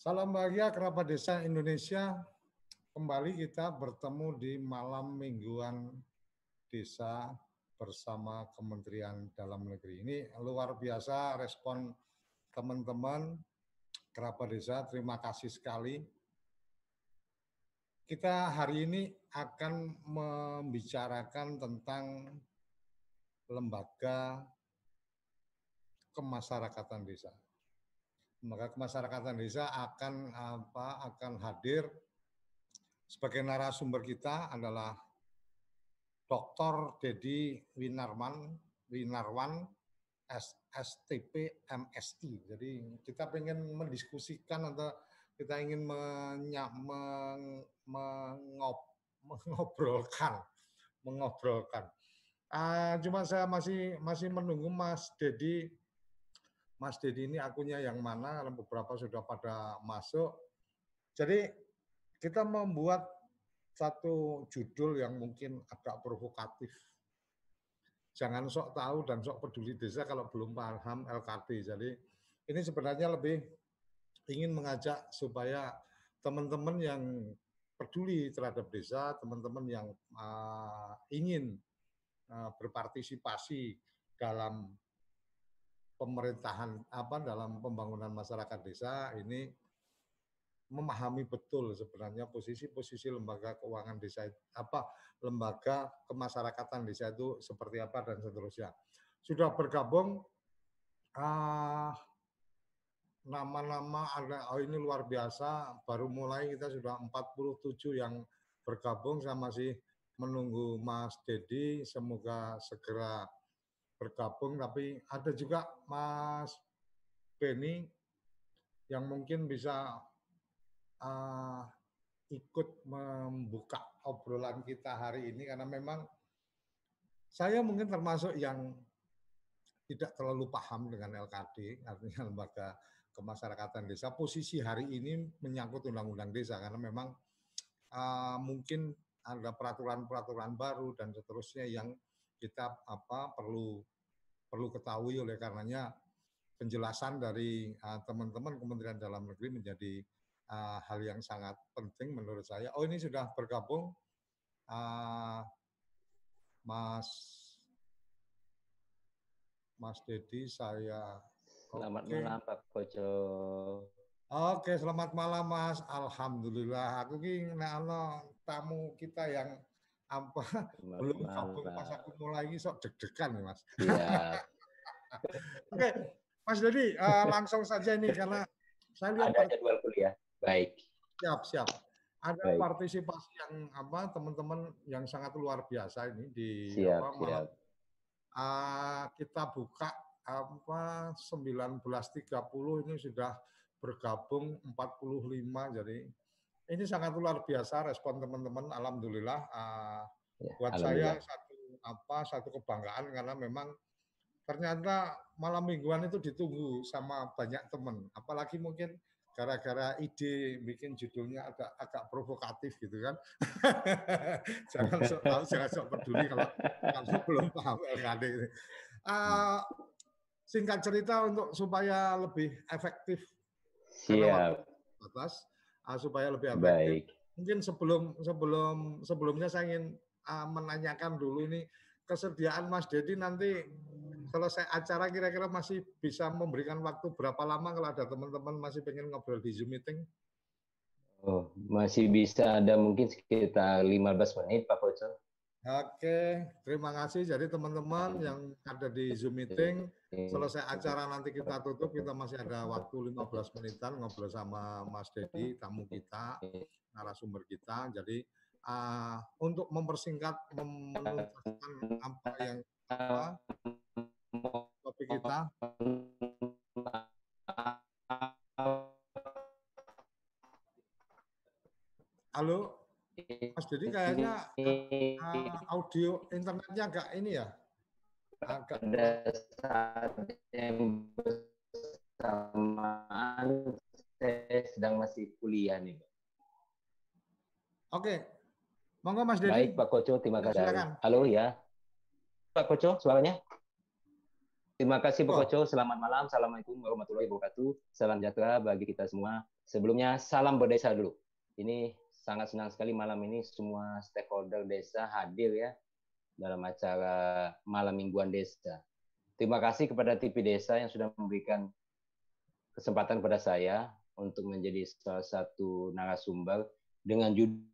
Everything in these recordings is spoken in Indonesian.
Salam bahagia kerabat desa Indonesia. Kembali kita bertemu di malam mingguan desa bersama Kementerian Dalam Negeri. Ini luar biasa respon teman-teman kerabat desa. Terima kasih sekali. Kita hari ini akan membicarakan tentang lembaga kemasyarakatan desa. Lembaga kemasyarakatan desa akan apa akan hadir sebagai narasumber kita adalah Dr. Dedi Winarman Winarwan STP MSI. Jadi kita ingin mendiskusikan atau kita ingin menya, meng, mengop, mengobrolkan mengobrolkan. Uh, cuma saya masih masih menunggu Mas Dedi. Mas Dedi ini akunnya yang mana? Beberapa sudah pada masuk. Jadi kita membuat satu judul yang mungkin agak provokatif. Jangan sok tahu dan sok peduli desa kalau belum paham LKD. Jadi ini sebenarnya lebih ingin mengajak supaya teman-teman yang peduli terhadap desa, teman-teman yang uh, ingin uh, berpartisipasi dalam pemerintahan apa dalam pembangunan masyarakat desa ini memahami betul sebenarnya posisi-posisi lembaga keuangan desa apa lembaga kemasyarakatan desa itu seperti apa dan seterusnya. Sudah bergabung uh, nama-nama ada oh ini luar biasa baru mulai kita sudah 47 yang bergabung saya masih menunggu Mas Dedi semoga segera bergabung tapi ada juga Mas Beni yang mungkin bisa uh, ikut membuka obrolan kita hari ini karena memang saya mungkin termasuk yang tidak terlalu paham dengan LKD, artinya lembaga kemasyarakatan desa. Posisi hari ini menyangkut undang-undang desa karena memang uh, mungkin ada peraturan-peraturan baru dan seterusnya yang kita apa perlu perlu ketahui oleh karenanya penjelasan dari teman-teman uh, Kementerian Dalam Negeri menjadi uh, hal yang sangat penting menurut saya. Oh ini sudah bergabung uh, Mas Mas Dedi, saya. Selamat okay. malam Pak Kojo. Oke, selamat malam Mas. Alhamdulillah. Aku ki tamu kita yang apa belum pas aku mulai ini sok deg-degan nih Mas. Iya. Oke, Mas Dedi, uh, langsung saja ini karena saya lihat ada jadwal kuliah. Baik. Siap, siap. Ada Baik. partisipasi yang apa teman-teman yang sangat luar biasa ini di siap, apa, siap. Uh, kita buka apa 19.30 ini sudah bergabung 45 jadi ini sangat luar biasa respon teman-teman alhamdulillah uh, ya, buat alhamdulillah. saya satu apa satu kebanggaan karena memang ternyata malam mingguan itu ditunggu sama banyak teman apalagi mungkin gara-gara ide bikin judulnya agak agak provokatif gitu kan. jangan sok tahu, jangan sok peduli kalau kalau belum paham LKD. Uh, singkat cerita untuk supaya lebih efektif. Siap. Atas, uh, supaya lebih efektif. Baik. Mungkin sebelum sebelum sebelumnya saya ingin uh, menanyakan dulu ini kesediaan Mas Dedi nanti selesai acara kira-kira masih bisa memberikan waktu berapa lama kalau ada teman-teman masih pengen ngobrol di Zoom meeting? Oh, masih bisa ada mungkin sekitar 15 menit Pak Koco. Oke, terima kasih. Jadi teman-teman yang ada di Zoom meeting, selesai acara nanti kita tutup, kita masih ada waktu 15 menitan ngobrol sama Mas Dedi, tamu kita, narasumber kita. Jadi uh, untuk mempersingkat, menuntaskan apa yang apa, topik kita. Halo, Mas Dedi kayaknya uh, audio internetnya agak ini ya. Pada saat yang bersamaan saya sedang masih kuliah nih. Oke, monggo Mas Dedi. Baik Pak Koco, terima kasih. Silakan. Halo ya, Pak Koco, suaranya? Terima kasih Pak Koco. Selamat malam. Assalamualaikum warahmatullahi wabarakatuh. Salam sejahtera bagi kita semua. Sebelumnya salam berdesa dulu. Ini sangat senang sekali malam ini semua stakeholder desa hadir ya dalam acara malam mingguan desa. Terima kasih kepada TV Desa yang sudah memberikan kesempatan kepada saya untuk menjadi salah satu narasumber dengan judul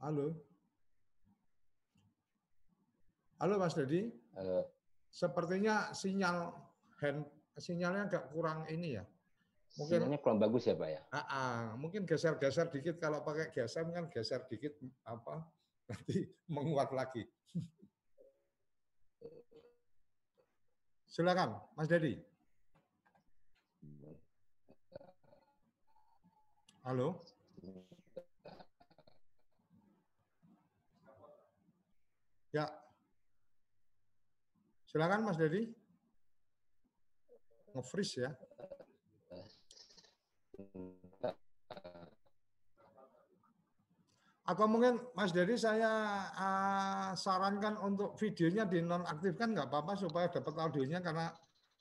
Halo. Halo Mas Dedi. Halo. Sepertinya sinyal hand sinyalnya agak kurang ini ya. Mungkin sinyalnya kurang bagus ya Pak ya. Ah, ah, mungkin geser-geser dikit kalau pakai GSM kan geser dikit apa nanti menguat lagi. Silakan Mas Dedi. Halo. Ya. Silakan Mas Dedi. Nge-freeze ya. Atau mungkin Mas Dedi saya uh, sarankan untuk videonya dinonaktifkan nggak apa-apa supaya dapat audionya karena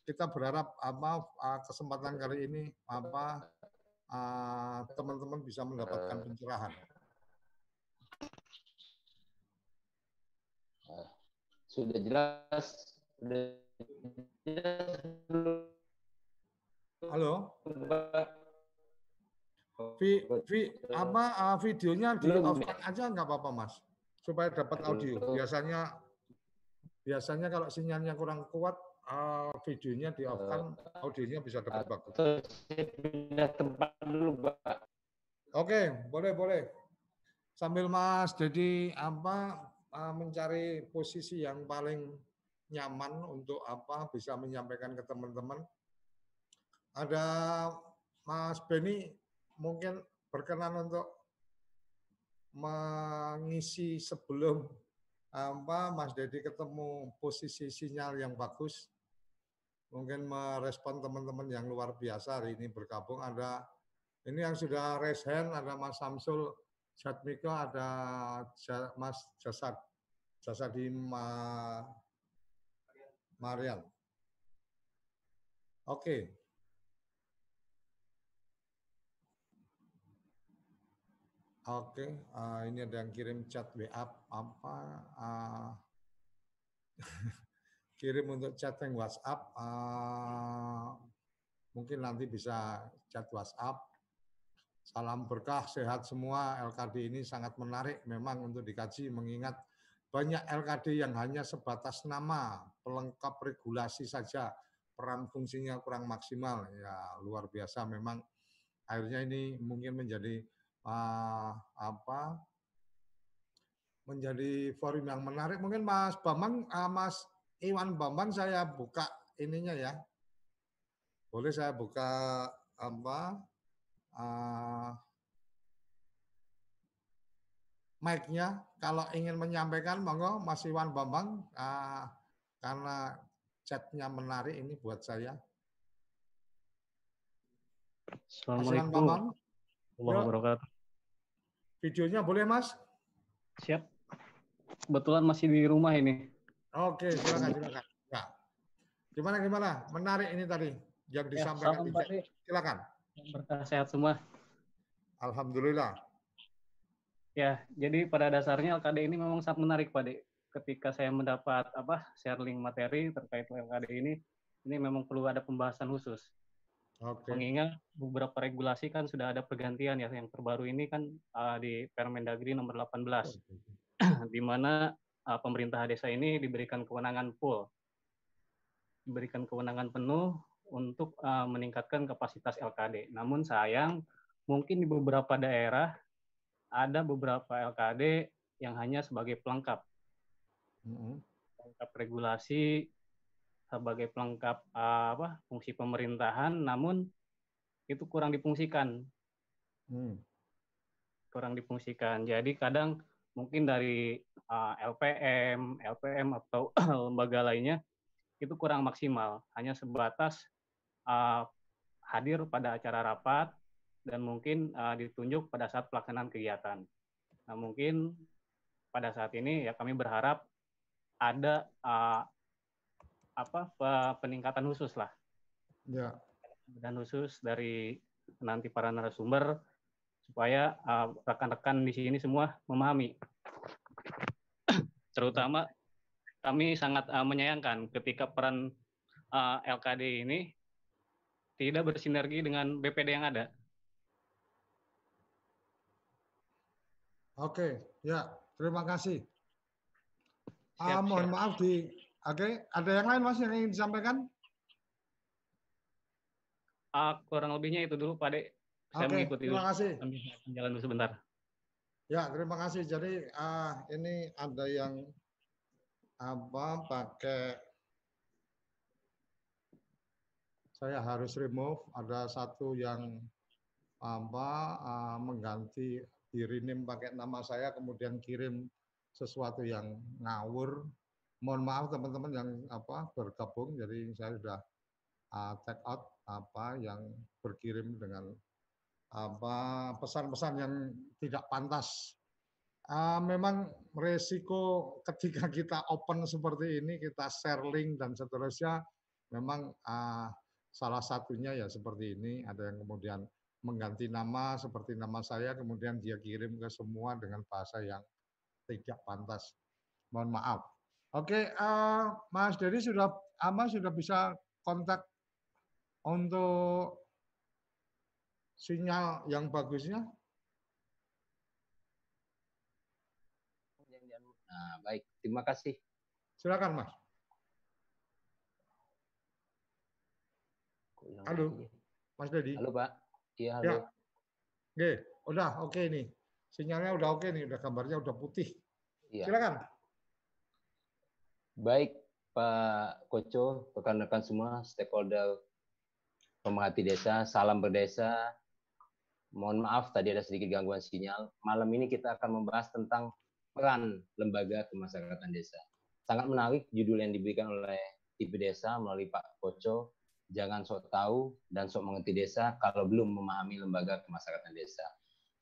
kita berharap apa uh, kesempatan kali ini apa teman-teman uh, bisa mendapatkan pencerahan. sudah jelas? Sudah jelas? Halo Vi, vi, apa uh, videonya di off aja nggak apa-apa mas. Supaya dapat audio. Biasanya biasanya kalau sinyalnya kurang kuat uh, videonya di off kan audionya bisa dapat bagus. pindah tempat dulu pak oke boleh boleh. Sambil mas jadi apa uh, mencari posisi yang paling nyaman untuk apa bisa menyampaikan ke teman-teman. Ada Mas Beni mungkin berkenan untuk mengisi sebelum apa Mas Dedi ketemu posisi sinyal yang bagus. Mungkin merespon teman-teman yang luar biasa hari ini bergabung. Ada ini yang sudah raise hand, ada Mas Samsul Jatmiko ada Mas Jasad Jasadi Ma, Marian. Oke. Oke, uh, ini ada yang kirim chat WA apa? Uh, kirim untuk chat yang WhatsApp. Uh, mungkin nanti bisa chat WhatsApp Salam berkah, sehat semua. LKD ini sangat menarik memang untuk dikaji mengingat banyak LKD yang hanya sebatas nama, pelengkap regulasi saja, peran fungsinya kurang maksimal. Ya, luar biasa memang akhirnya ini mungkin menjadi uh, apa? menjadi forum yang menarik. Mungkin Mas Bambang, uh, Mas Iwan Bambang saya buka ininya ya. Boleh saya buka apa? uh, mic-nya kalau ingin menyampaikan monggo Mas Iwan Bambang uh, karena chatnya menarik ini buat saya. Assalamualaikum wabarakatuh. Videonya boleh Mas? Siap. Kebetulan masih di rumah ini. Oke, silakan silakan. Ya. Gimana gimana? Menarik ini tadi yang ya, disampaikan. Ya, silakan. Berkah sehat semua. Alhamdulillah. Ya, jadi pada dasarnya LKD ini memang sangat menarik, Pak De. Ketika saya mendapat apa sharing materi terkait LKD ini, ini memang perlu ada pembahasan khusus. Okay. Mengingat beberapa regulasi kan sudah ada pergantian ya, yang terbaru ini kan uh, di Permendagri nomor 18, oh, di mana uh, pemerintah desa ini diberikan kewenangan full, diberikan kewenangan penuh untuk uh, meningkatkan kapasitas LKD. Namun sayang, mungkin di beberapa daerah ada beberapa LKD yang hanya sebagai pelengkap. Mm-hmm. Pelengkap regulasi, sebagai pelengkap uh, apa fungsi pemerintahan, namun itu kurang difungsikan. Mm. Kurang difungsikan. Jadi kadang mungkin dari uh, LPM, LPM atau lembaga lainnya itu kurang maksimal, hanya sebatas uh, hadir pada acara rapat dan mungkin uh, ditunjuk pada saat pelaksanaan kegiatan. Nah, mungkin pada saat ini ya kami berharap ada uh, apa peningkatan khusus lah. Ya. Dan khusus dari nanti para narasumber supaya rekan-rekan uh, di sini semua memahami. Terutama kami sangat uh, menyayangkan ketika peran uh, LKD ini tidak bersinergi dengan BPD yang ada. Oke, ya terima kasih. Siap, uh, mohon siap. maaf di, oke, okay. ada yang lain mas yang ingin disampaikan? Uh, kurang lebihnya itu dulu, Pak Dek. Saya okay, mengikuti terima kasih. Jalan dulu sebentar. Ya, terima kasih. Jadi uh, ini ada yang apa pakai saya harus remove ada satu yang apa uh, mengganti dirinim pakai nama saya kemudian kirim sesuatu yang ngawur mohon maaf teman-teman yang apa bergabung jadi saya sudah uh, take out apa yang berkirim dengan apa pesan-pesan yang tidak pantas uh, memang resiko ketika kita open seperti ini, kita share link dan seterusnya, memang uh, salah satunya ya seperti ini, ada yang kemudian mengganti nama seperti nama saya, kemudian dia kirim ke semua dengan bahasa yang tidak pantas. Mohon maaf. Oke, uh, Mas Dedi sudah, ama sudah bisa kontak untuk sinyal yang bagusnya? Nah, baik, terima kasih. Silakan, Mas. Halo, Mas Dedi. Halo, Pak. Iya, halo. Ya. Oke, udah oke okay nih. Sinyalnya udah oke okay nih, udah gambarnya udah putih. Iya. Silakan. Baik, Pak Koco, rekan-rekan semua, stakeholder pemerhati desa, salam berdesa. Mohon maaf tadi ada sedikit gangguan sinyal. Malam ini kita akan membahas tentang peran lembaga kemasyarakatan desa. Sangat menarik judul yang diberikan oleh IP Desa melalui Pak Koco, jangan sok tahu dan sok mengerti desa kalau belum memahami lembaga kemasyarakatan desa.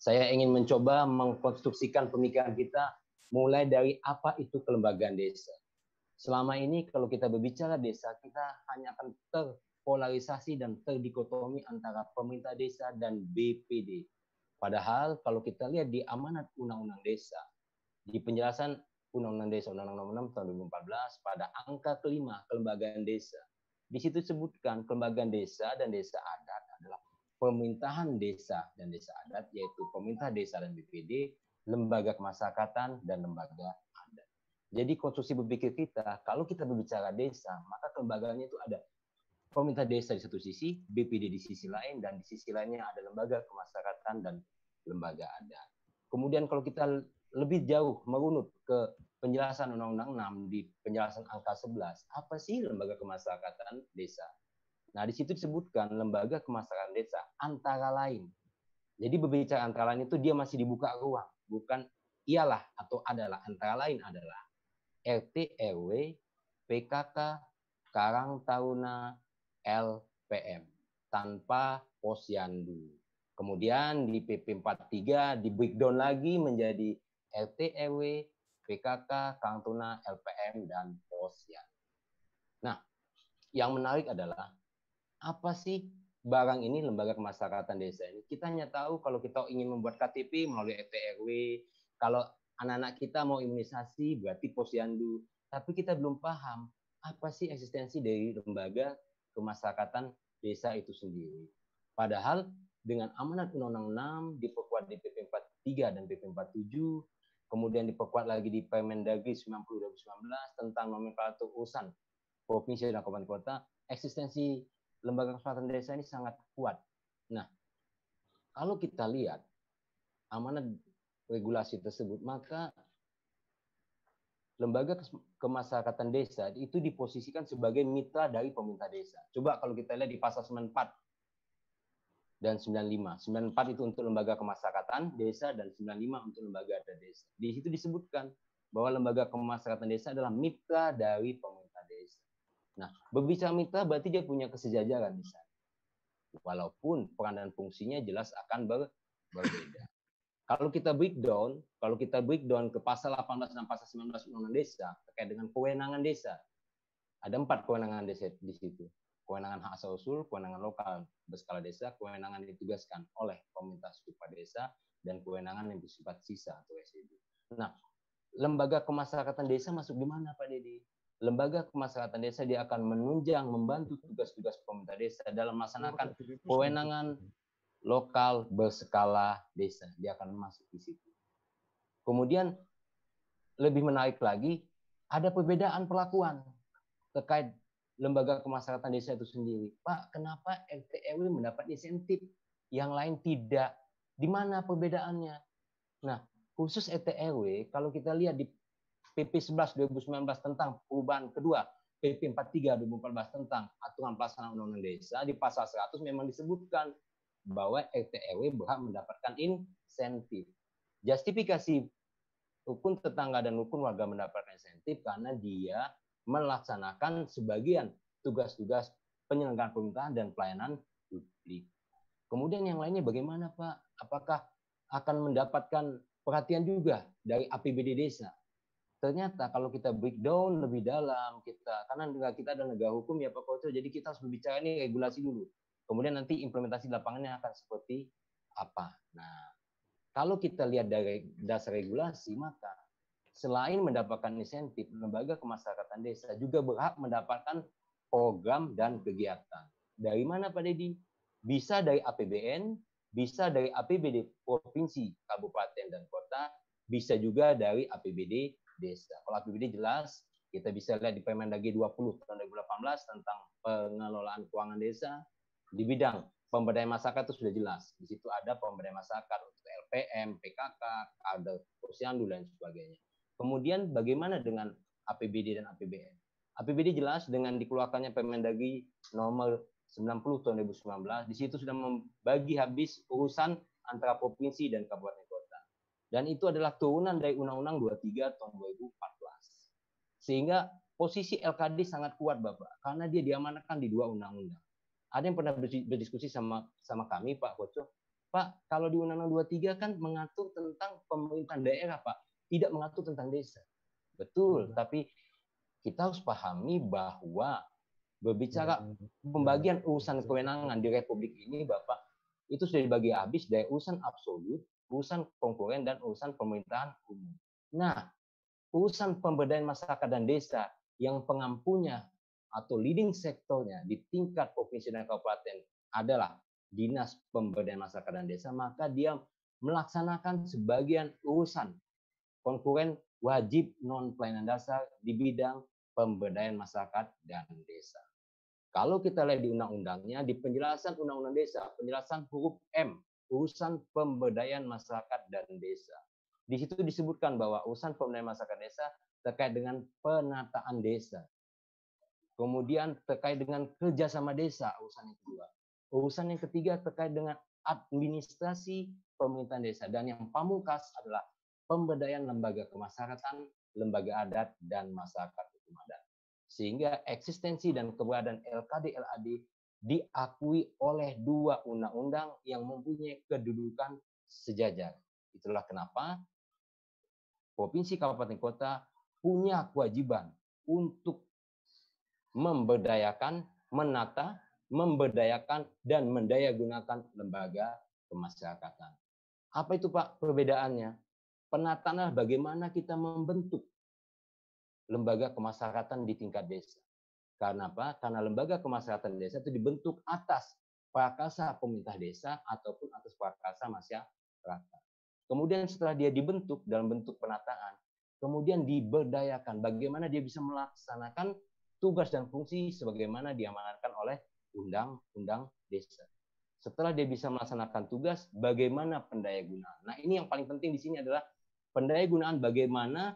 Saya ingin mencoba mengkonstruksikan pemikiran kita mulai dari apa itu kelembagaan desa. Selama ini kalau kita berbicara desa, kita hanya akan terpolarisasi dan terdikotomi antara pemerintah desa dan BPD. Padahal kalau kita lihat di amanat undang-undang desa, di penjelasan Undang-Undang Desa Undang-Undang Nomor 6 tahun 2014 pada angka kelima kelembagaan desa. Di situ disebutkan kelembagaan desa dan desa adat adalah pemerintahan desa dan desa adat yaitu pemerintah desa dan BPD, lembaga kemasyarakatan dan lembaga. Jadi konstruksi berpikir kita kalau kita berbicara desa maka kelembagaannya itu ada pemerintah desa di satu sisi, BPD di sisi lain dan di sisi lainnya ada lembaga kemasyarakatan dan lembaga adat. Kemudian kalau kita lebih jauh merunut ke penjelasan Undang-Undang 6 di penjelasan angka 11, apa sih lembaga kemasyarakatan desa? Nah, di situ disebutkan lembaga kemasyarakatan desa antara lain. Jadi berbicara antara lain itu dia masih dibuka ruang, bukan ialah atau adalah antara lain adalah RT RW, PKK, Karang Taruna, LPM tanpa posyandu. Kemudian di PP 43 di breakdown lagi menjadi RT RW, PKK, Kantuna, LPM, dan Posyan. Nah, yang menarik adalah apa sih barang ini lembaga kemasyarakatan desa ini? Kita hanya tahu kalau kita ingin membuat KTP melalui RT RW, kalau anak-anak kita mau imunisasi berarti posyandu, tapi kita belum paham apa sih eksistensi dari lembaga kemasyarakatan desa itu sendiri. Padahal dengan amanat Undang-Undang 6 diperkuat di PP 43 dan PP 47 kemudian diperkuat lagi di Permendagri 90 2019 tentang nomenklatur urusan provinsi dan kabupaten kota, eksistensi lembaga kesehatan desa ini sangat kuat. Nah, kalau kita lihat amanat regulasi tersebut, maka lembaga kemasyarakatan desa itu diposisikan sebagai mitra dari pemerintah desa. Coba kalau kita lihat di pasal 94 dan 95. 94 itu untuk lembaga kemasyarakatan desa dan 95 untuk lembaga adat desa. Di situ disebutkan bahwa lembaga kemasyarakatan desa adalah mitra dari pemerintah desa. Nah, berbicara mitra berarti dia punya kesejajaran di sana. Walaupun peran dan fungsinya jelas akan ber, berbeda. Kalau kita breakdown, kalau kita breakdown ke pasal 18 dan pasal 19 Undang-Undang Desa terkait dengan kewenangan desa, ada empat kewenangan desa di situ. Kewenangan hak asal usul, kewenangan lokal berskala desa, kewenangan ditugaskan oleh pemerintah setempat desa, dan kewenangan yang bersifat sisa atau SED. Nah, lembaga kemasyarakatan desa masuk di mana Pak Dedi? Lembaga kemasyarakatan desa dia akan menunjang, membantu tugas-tugas pemerintah desa dalam melaksanakan kewenangan lokal berskala desa. Dia akan masuk di situ. Kemudian lebih menarik lagi, ada perbedaan perlakuan terkait lembaga kemasyarakatan desa itu sendiri. Pak, kenapa RT RW mendapat insentif, yang lain tidak? Di mana perbedaannya? Nah, khusus RT RW, kalau kita lihat di PP 11 2019 tentang perubahan kedua, PP 43 2014 tentang aturan pelaksanaan undang-undang desa, di pasal 100 memang disebutkan bahwa RT RW berhak mendapatkan insentif. Justifikasi rukun tetangga dan rukun warga mendapatkan insentif karena dia melaksanakan sebagian tugas-tugas penyelenggaraan pemerintahan dan pelayanan publik. Kemudian yang lainnya bagaimana Pak? Apakah akan mendapatkan perhatian juga dari APBD desa? Ternyata kalau kita breakdown lebih dalam, kita karena kita ada negara hukum ya Pak Koco, jadi kita harus berbicara ini regulasi dulu. Kemudian nanti implementasi lapangannya akan seperti apa. Nah, kalau kita lihat dari dasar regulasi, maka selain mendapatkan insentif, lembaga kemasyarakatan desa juga berhak mendapatkan program dan kegiatan. Dari mana Pak Dedi? Bisa dari APBN, bisa dari APBD provinsi, kabupaten, dan kota, bisa juga dari APBD desa. Kalau APBD jelas, kita bisa lihat di Permendagri 20 tahun 2018 tentang pengelolaan keuangan desa, di bidang pemberdayaan masyarakat itu sudah jelas. Di situ ada pemberdayaan masyarakat untuk LPM, PKK, kader posyandu dan sebagainya. Kemudian bagaimana dengan APBD dan APBN? APBD jelas dengan dikeluarkannya Permendagri nomor 90 tahun 2019, di situ sudah membagi habis urusan antara provinsi dan kabupaten kota. Dan itu adalah turunan dari Undang-Undang 23 tahun 2014. Sehingga posisi LKD sangat kuat Bapak, karena dia diamankan di dua undang-undang ada yang pernah berdiskusi sama sama kami Pak Koco, Pak, kalau di Undang-Undang 23 kan mengatur tentang pemerintahan daerah, Pak, tidak mengatur tentang desa. Betul, hmm. tapi kita harus pahami bahwa berbicara hmm. pembagian urusan kewenangan di Republik ini, Bapak, itu sudah dibagi habis dari urusan absolut, urusan konkuren, dan urusan pemerintahan umum. Nah, urusan pemberdayaan masyarakat dan desa yang pengampunya atau leading sektornya di tingkat provinsi dan kabupaten adalah dinas pemberdayaan masyarakat dan desa, maka dia melaksanakan sebagian urusan konkuren wajib non pelayanan dasar di bidang pemberdayaan masyarakat dan desa. Kalau kita lihat di undang-undangnya, di penjelasan undang-undang desa, penjelasan huruf M, urusan pemberdayaan masyarakat dan desa. Di situ disebutkan bahwa urusan pemberdayaan masyarakat desa terkait dengan penataan desa, Kemudian terkait dengan kerjasama desa, urusan yang kedua. Urusan yang ketiga terkait dengan administrasi pemerintahan desa. Dan yang pamungkas adalah pemberdayaan lembaga kemasyarakatan, lembaga adat, dan masyarakat hukum adat. Sehingga eksistensi dan keberadaan LKD LAD diakui oleh dua undang-undang yang mempunyai kedudukan sejajar. Itulah kenapa provinsi kabupaten kota punya kewajiban untuk memberdayakan, menata, memberdayakan, dan mendayagunakan lembaga kemasyarakatan. Apa itu Pak perbedaannya? Penataan bagaimana kita membentuk lembaga kemasyarakatan di tingkat desa. Karena apa? Karena lembaga kemasyarakatan desa itu dibentuk atas prakarsa pemerintah desa ataupun atas prakarsa masyarakat. Kemudian setelah dia dibentuk dalam bentuk penataan, kemudian diberdayakan bagaimana dia bisa melaksanakan tugas dan fungsi sebagaimana diamanatkan oleh undang-undang desa. Setelah dia bisa melaksanakan tugas, bagaimana pendayagunaan? Nah, ini yang paling penting di sini adalah pendayagunaan bagaimana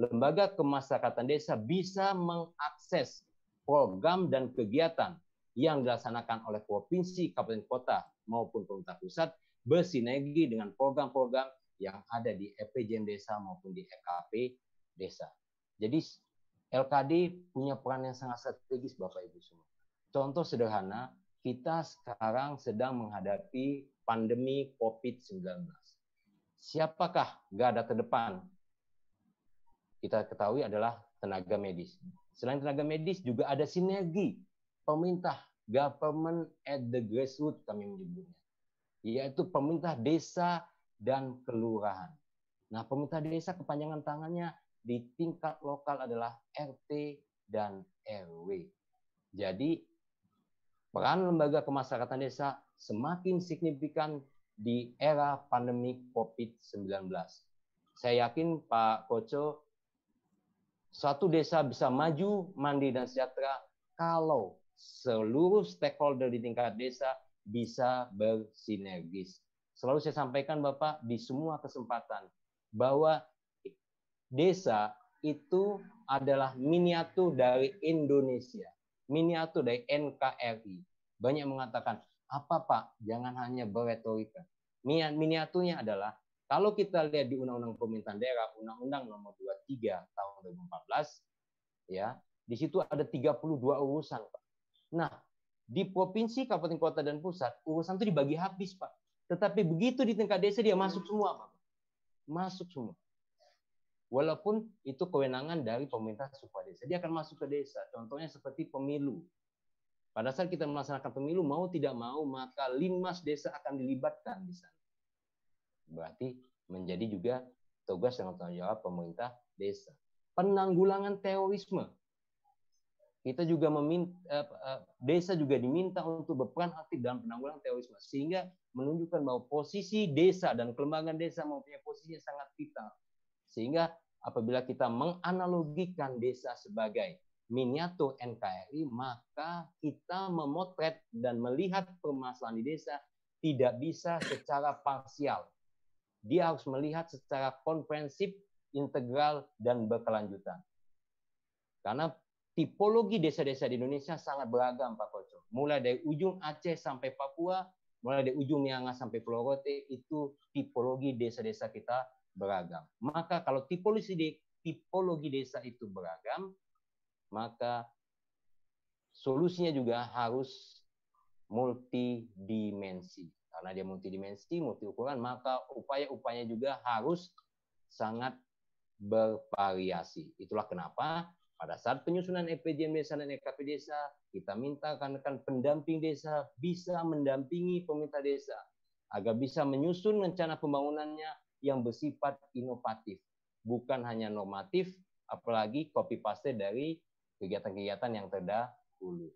lembaga kemasyarakatan desa bisa mengakses program dan kegiatan yang dilaksanakan oleh provinsi, kabupaten kota maupun pemerintah pusat bersinergi dengan program-program yang ada di EPJM desa maupun di EKP desa. Jadi LKD punya peran yang sangat strategis Bapak Ibu semua. Contoh sederhana, kita sekarang sedang menghadapi pandemi COVID-19. siapakah garda terdepan? Kita ketahui adalah tenaga medis. Selain tenaga medis juga ada sinergi pemerintah, government at the grassroots kami menyebutnya, yaitu pemerintah desa dan kelurahan. Nah, pemerintah desa kepanjangan tangannya di tingkat lokal adalah RT dan RW. Jadi, peran lembaga kemasyarakatan desa semakin signifikan di era pandemi COVID-19. Saya yakin Pak Koco Suatu desa bisa maju, mandi, dan sejahtera kalau seluruh stakeholder di tingkat desa bisa bersinergis. Selalu saya sampaikan Bapak di semua kesempatan bahwa desa itu adalah miniatur dari Indonesia, miniatur dari NKRI. Banyak mengatakan, apa Pak, jangan hanya berretorika. Miniaturnya adalah kalau kita lihat di Undang-Undang Pemerintahan Daerah, Undang-Undang Nomor 23 tahun 2014, ya, di situ ada 32 urusan, Pak. Nah, di provinsi, kabupaten kota dan pusat, urusan itu dibagi habis, Pak. Tetapi begitu di tingkat desa dia masuk semua, Pak. Masuk semua. Walaupun itu kewenangan dari pemerintah supaya desa, dia akan masuk ke desa. Contohnya seperti pemilu. Pada saat kita melaksanakan pemilu, mau tidak mau, maka limas desa akan dilibatkan di sana. Berarti menjadi juga tugas dan tanggung jawab pemerintah desa. Penanggulangan terorisme. Kita juga meminta eh, eh, desa juga diminta untuk berperan aktif dalam penanggulangan terorisme sehingga menunjukkan bahwa posisi desa dan kelembagaan desa mempunyai posisi yang sangat vital. Sehingga apabila kita menganalogikan desa sebagai miniatur NKRI, maka kita memotret dan melihat permasalahan di desa tidak bisa secara parsial, dia harus melihat secara komprehensif, integral, dan berkelanjutan. Karena tipologi desa-desa di Indonesia sangat beragam, Pak Koco. Mulai dari ujung Aceh sampai Papua, mulai dari ujung Miangas sampai Pulau Rote, itu tipologi desa-desa kita beragam. Maka kalau tipologi, tipologi desa itu beragam, maka solusinya juga harus multidimensi karena dia multidimensi, multi ukuran, maka upaya-upaya juga harus sangat bervariasi. Itulah kenapa pada saat penyusunan EPJM desa dan EKP desa, kita minta rekan-rekan pendamping desa bisa mendampingi pemerintah desa agar bisa menyusun rencana pembangunannya yang bersifat inovatif, bukan hanya normatif, apalagi copy paste dari kegiatan-kegiatan yang terdahulu.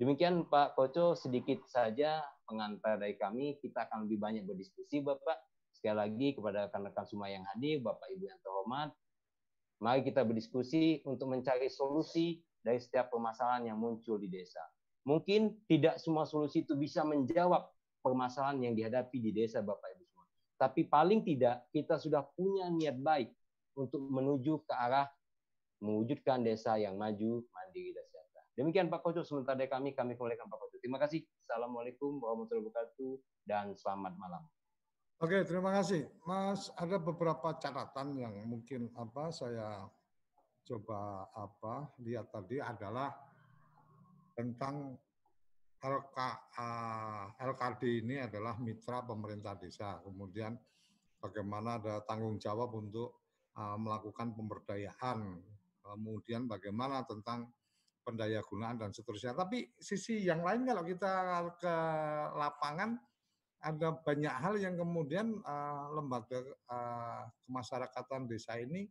Demikian Pak Koco sedikit saja pengantar dari kami. Kita akan lebih banyak berdiskusi, Bapak. Sekali lagi kepada rekan-rekan semua yang hadir, Bapak Ibu yang terhormat, mari kita berdiskusi untuk mencari solusi dari setiap permasalahan yang muncul di desa. Mungkin tidak semua solusi itu bisa menjawab permasalahan yang dihadapi di desa Bapak Ibu. Tapi paling tidak kita sudah punya niat baik untuk menuju ke arah mewujudkan desa yang maju, mandiri, dan sejahtera. Demikian Pak Koco, sementara dari kami, kami kembalikan Pak Koco. Terima kasih. Assalamualaikum warahmatullahi wabarakatuh dan selamat malam. Oke, terima kasih. Mas, ada beberapa catatan yang mungkin apa saya coba apa lihat tadi adalah tentang LK, uh, LKD ini adalah mitra pemerintah desa. Kemudian bagaimana ada tanggung jawab untuk uh, melakukan pemberdayaan. Kemudian bagaimana tentang pendaya gunaan dan seterusnya. Tapi sisi yang lain kalau kita ke lapangan ada banyak hal yang kemudian uh, lembaga kemasyarakatan desa ini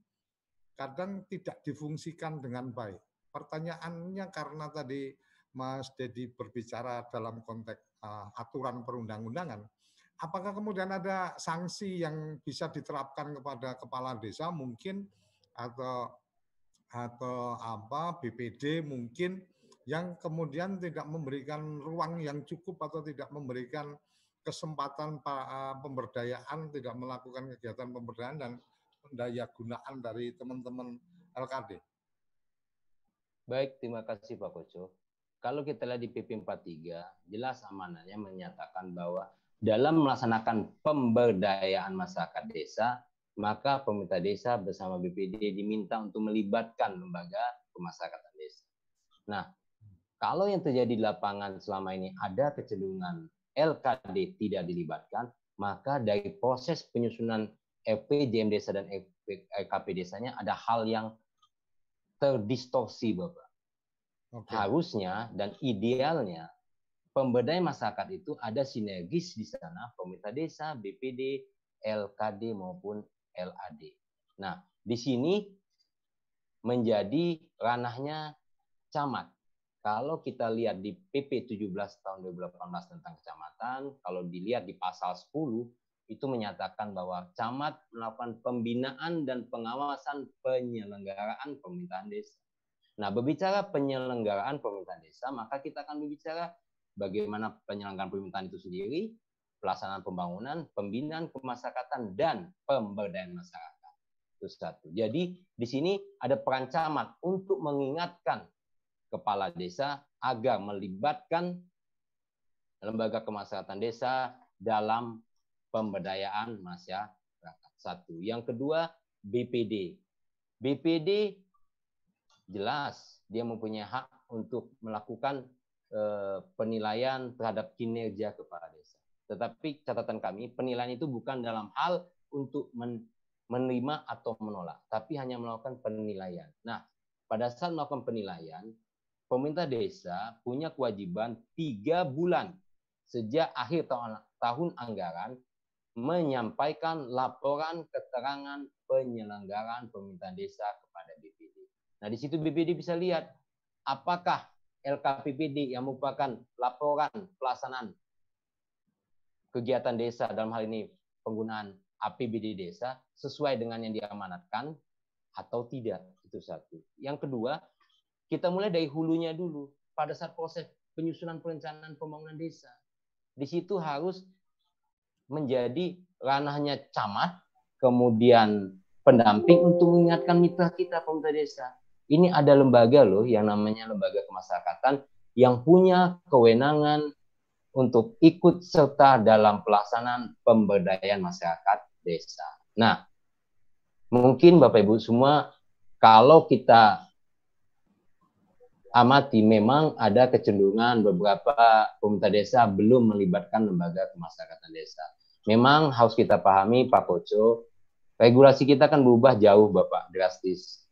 kadang tidak difungsikan dengan baik. Pertanyaannya karena tadi Mas Dedi berbicara dalam konteks uh, aturan perundang-undangan, apakah kemudian ada sanksi yang bisa diterapkan kepada kepala desa mungkin atau atau apa BPD mungkin yang kemudian tidak memberikan ruang yang cukup atau tidak memberikan kesempatan eh, pemberdayaan, tidak melakukan kegiatan pemberdayaan dan daya gunaan dari teman-teman LKD. Baik, terima kasih Pak Koco. Kalau kita lihat di PP 43, jelas amanahnya menyatakan bahwa dalam melaksanakan pemberdayaan masyarakat desa, maka pemerintah desa bersama BPD diminta untuk melibatkan lembaga pemasyarakatan desa. Nah, kalau yang terjadi di lapangan selama ini ada kecenderungan LKD tidak dilibatkan, maka dari proses penyusunan RPJM desa dan RKP desanya ada hal yang terdistorsi, Bapak. Okay. Harusnya dan idealnya pemberdayaan masyarakat itu ada sinergis di sana pemerintah desa, BPD, LKD maupun LAD. Nah, di sini menjadi ranahnya camat. Kalau kita lihat di PP 17 tahun 2018 tentang kecamatan, kalau dilihat di pasal 10 itu menyatakan bahwa camat melakukan pembinaan dan pengawasan penyelenggaraan pemerintahan desa. Nah, berbicara penyelenggaraan pemerintahan desa, maka kita akan berbicara bagaimana penyelenggaraan pemerintahan itu sendiri, pelaksanaan pembangunan, pembinaan kemasyarakatan, dan pemberdayaan masyarakat. Itu satu. Jadi, di sini ada peran camat untuk mengingatkan kepala desa agar melibatkan lembaga kemasyarakatan desa dalam pemberdayaan masyarakat. Satu. Yang kedua, BPD. BPD jelas dia mempunyai hak untuk melakukan eh, penilaian terhadap kinerja kepala desa. Tetapi catatan kami, penilaian itu bukan dalam hal untuk men menerima atau menolak, tapi hanya melakukan penilaian. Nah, pada saat melakukan penilaian, pemerintah desa punya kewajiban tiga bulan sejak akhir tahun, anggaran menyampaikan laporan keterangan penyelenggaraan pemerintahan desa kepada BPD. Nah, di situ BPD bisa lihat apakah LKPPD yang merupakan laporan pelaksanaan kegiatan desa dalam hal ini penggunaan APBD desa sesuai dengan yang diamanatkan atau tidak. Itu satu. Yang kedua, kita mulai dari hulunya dulu pada saat proses penyusunan perencanaan pembangunan desa. Di situ harus menjadi ranahnya camat, kemudian pendamping untuk mengingatkan mitra kita pemerintah desa. Ini ada lembaga loh yang namanya lembaga kemasyarakatan yang punya kewenangan untuk ikut serta dalam pelaksanaan pemberdayaan masyarakat desa. Nah, mungkin Bapak Ibu semua kalau kita amati memang ada kecenderungan beberapa pemerintah desa belum melibatkan lembaga kemasyarakatan desa. Memang harus kita pahami Pak Koco, regulasi kita kan berubah jauh Bapak, drastis.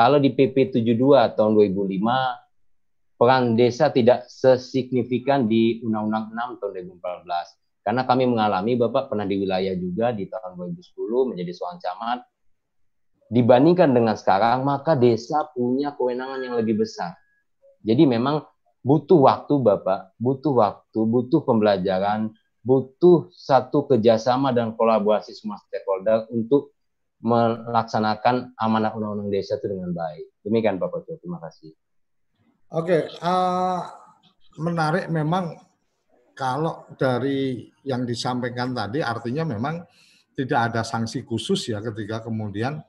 Kalau di PP 72 tahun 2005, peran desa tidak sesignifikan di Undang-Undang 6 tahun 2014. Karena kami mengalami, Bapak pernah di wilayah juga di tahun 2010 menjadi seorang camat. Dibandingkan dengan sekarang, maka desa punya kewenangan yang lebih besar jadi memang butuh waktu Bapak, butuh waktu, butuh pembelajaran, butuh satu kerjasama dan kolaborasi semua stakeholder untuk melaksanakan amanah undang-undang desa itu dengan baik. Demikian Pak Koco, terima kasih. Oke, uh, menarik memang kalau dari yang disampaikan tadi artinya memang tidak ada sanksi khusus ya ketika kemudian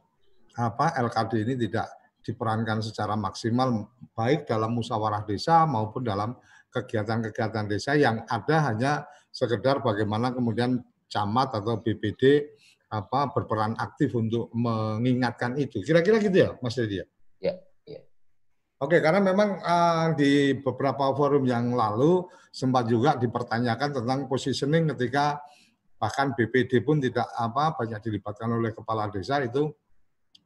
apa LKD ini tidak diperankan secara maksimal baik dalam musyawarah desa maupun dalam kegiatan-kegiatan desa yang ada hanya sekedar bagaimana kemudian camat atau BPD apa berperan aktif untuk mengingatkan itu. Kira-kira gitu ya, Mas Dedi ya? Ya, ya. Oke, karena memang uh, di beberapa forum yang lalu sempat juga dipertanyakan tentang positioning ketika bahkan BPD pun tidak apa banyak dilibatkan oleh kepala desa itu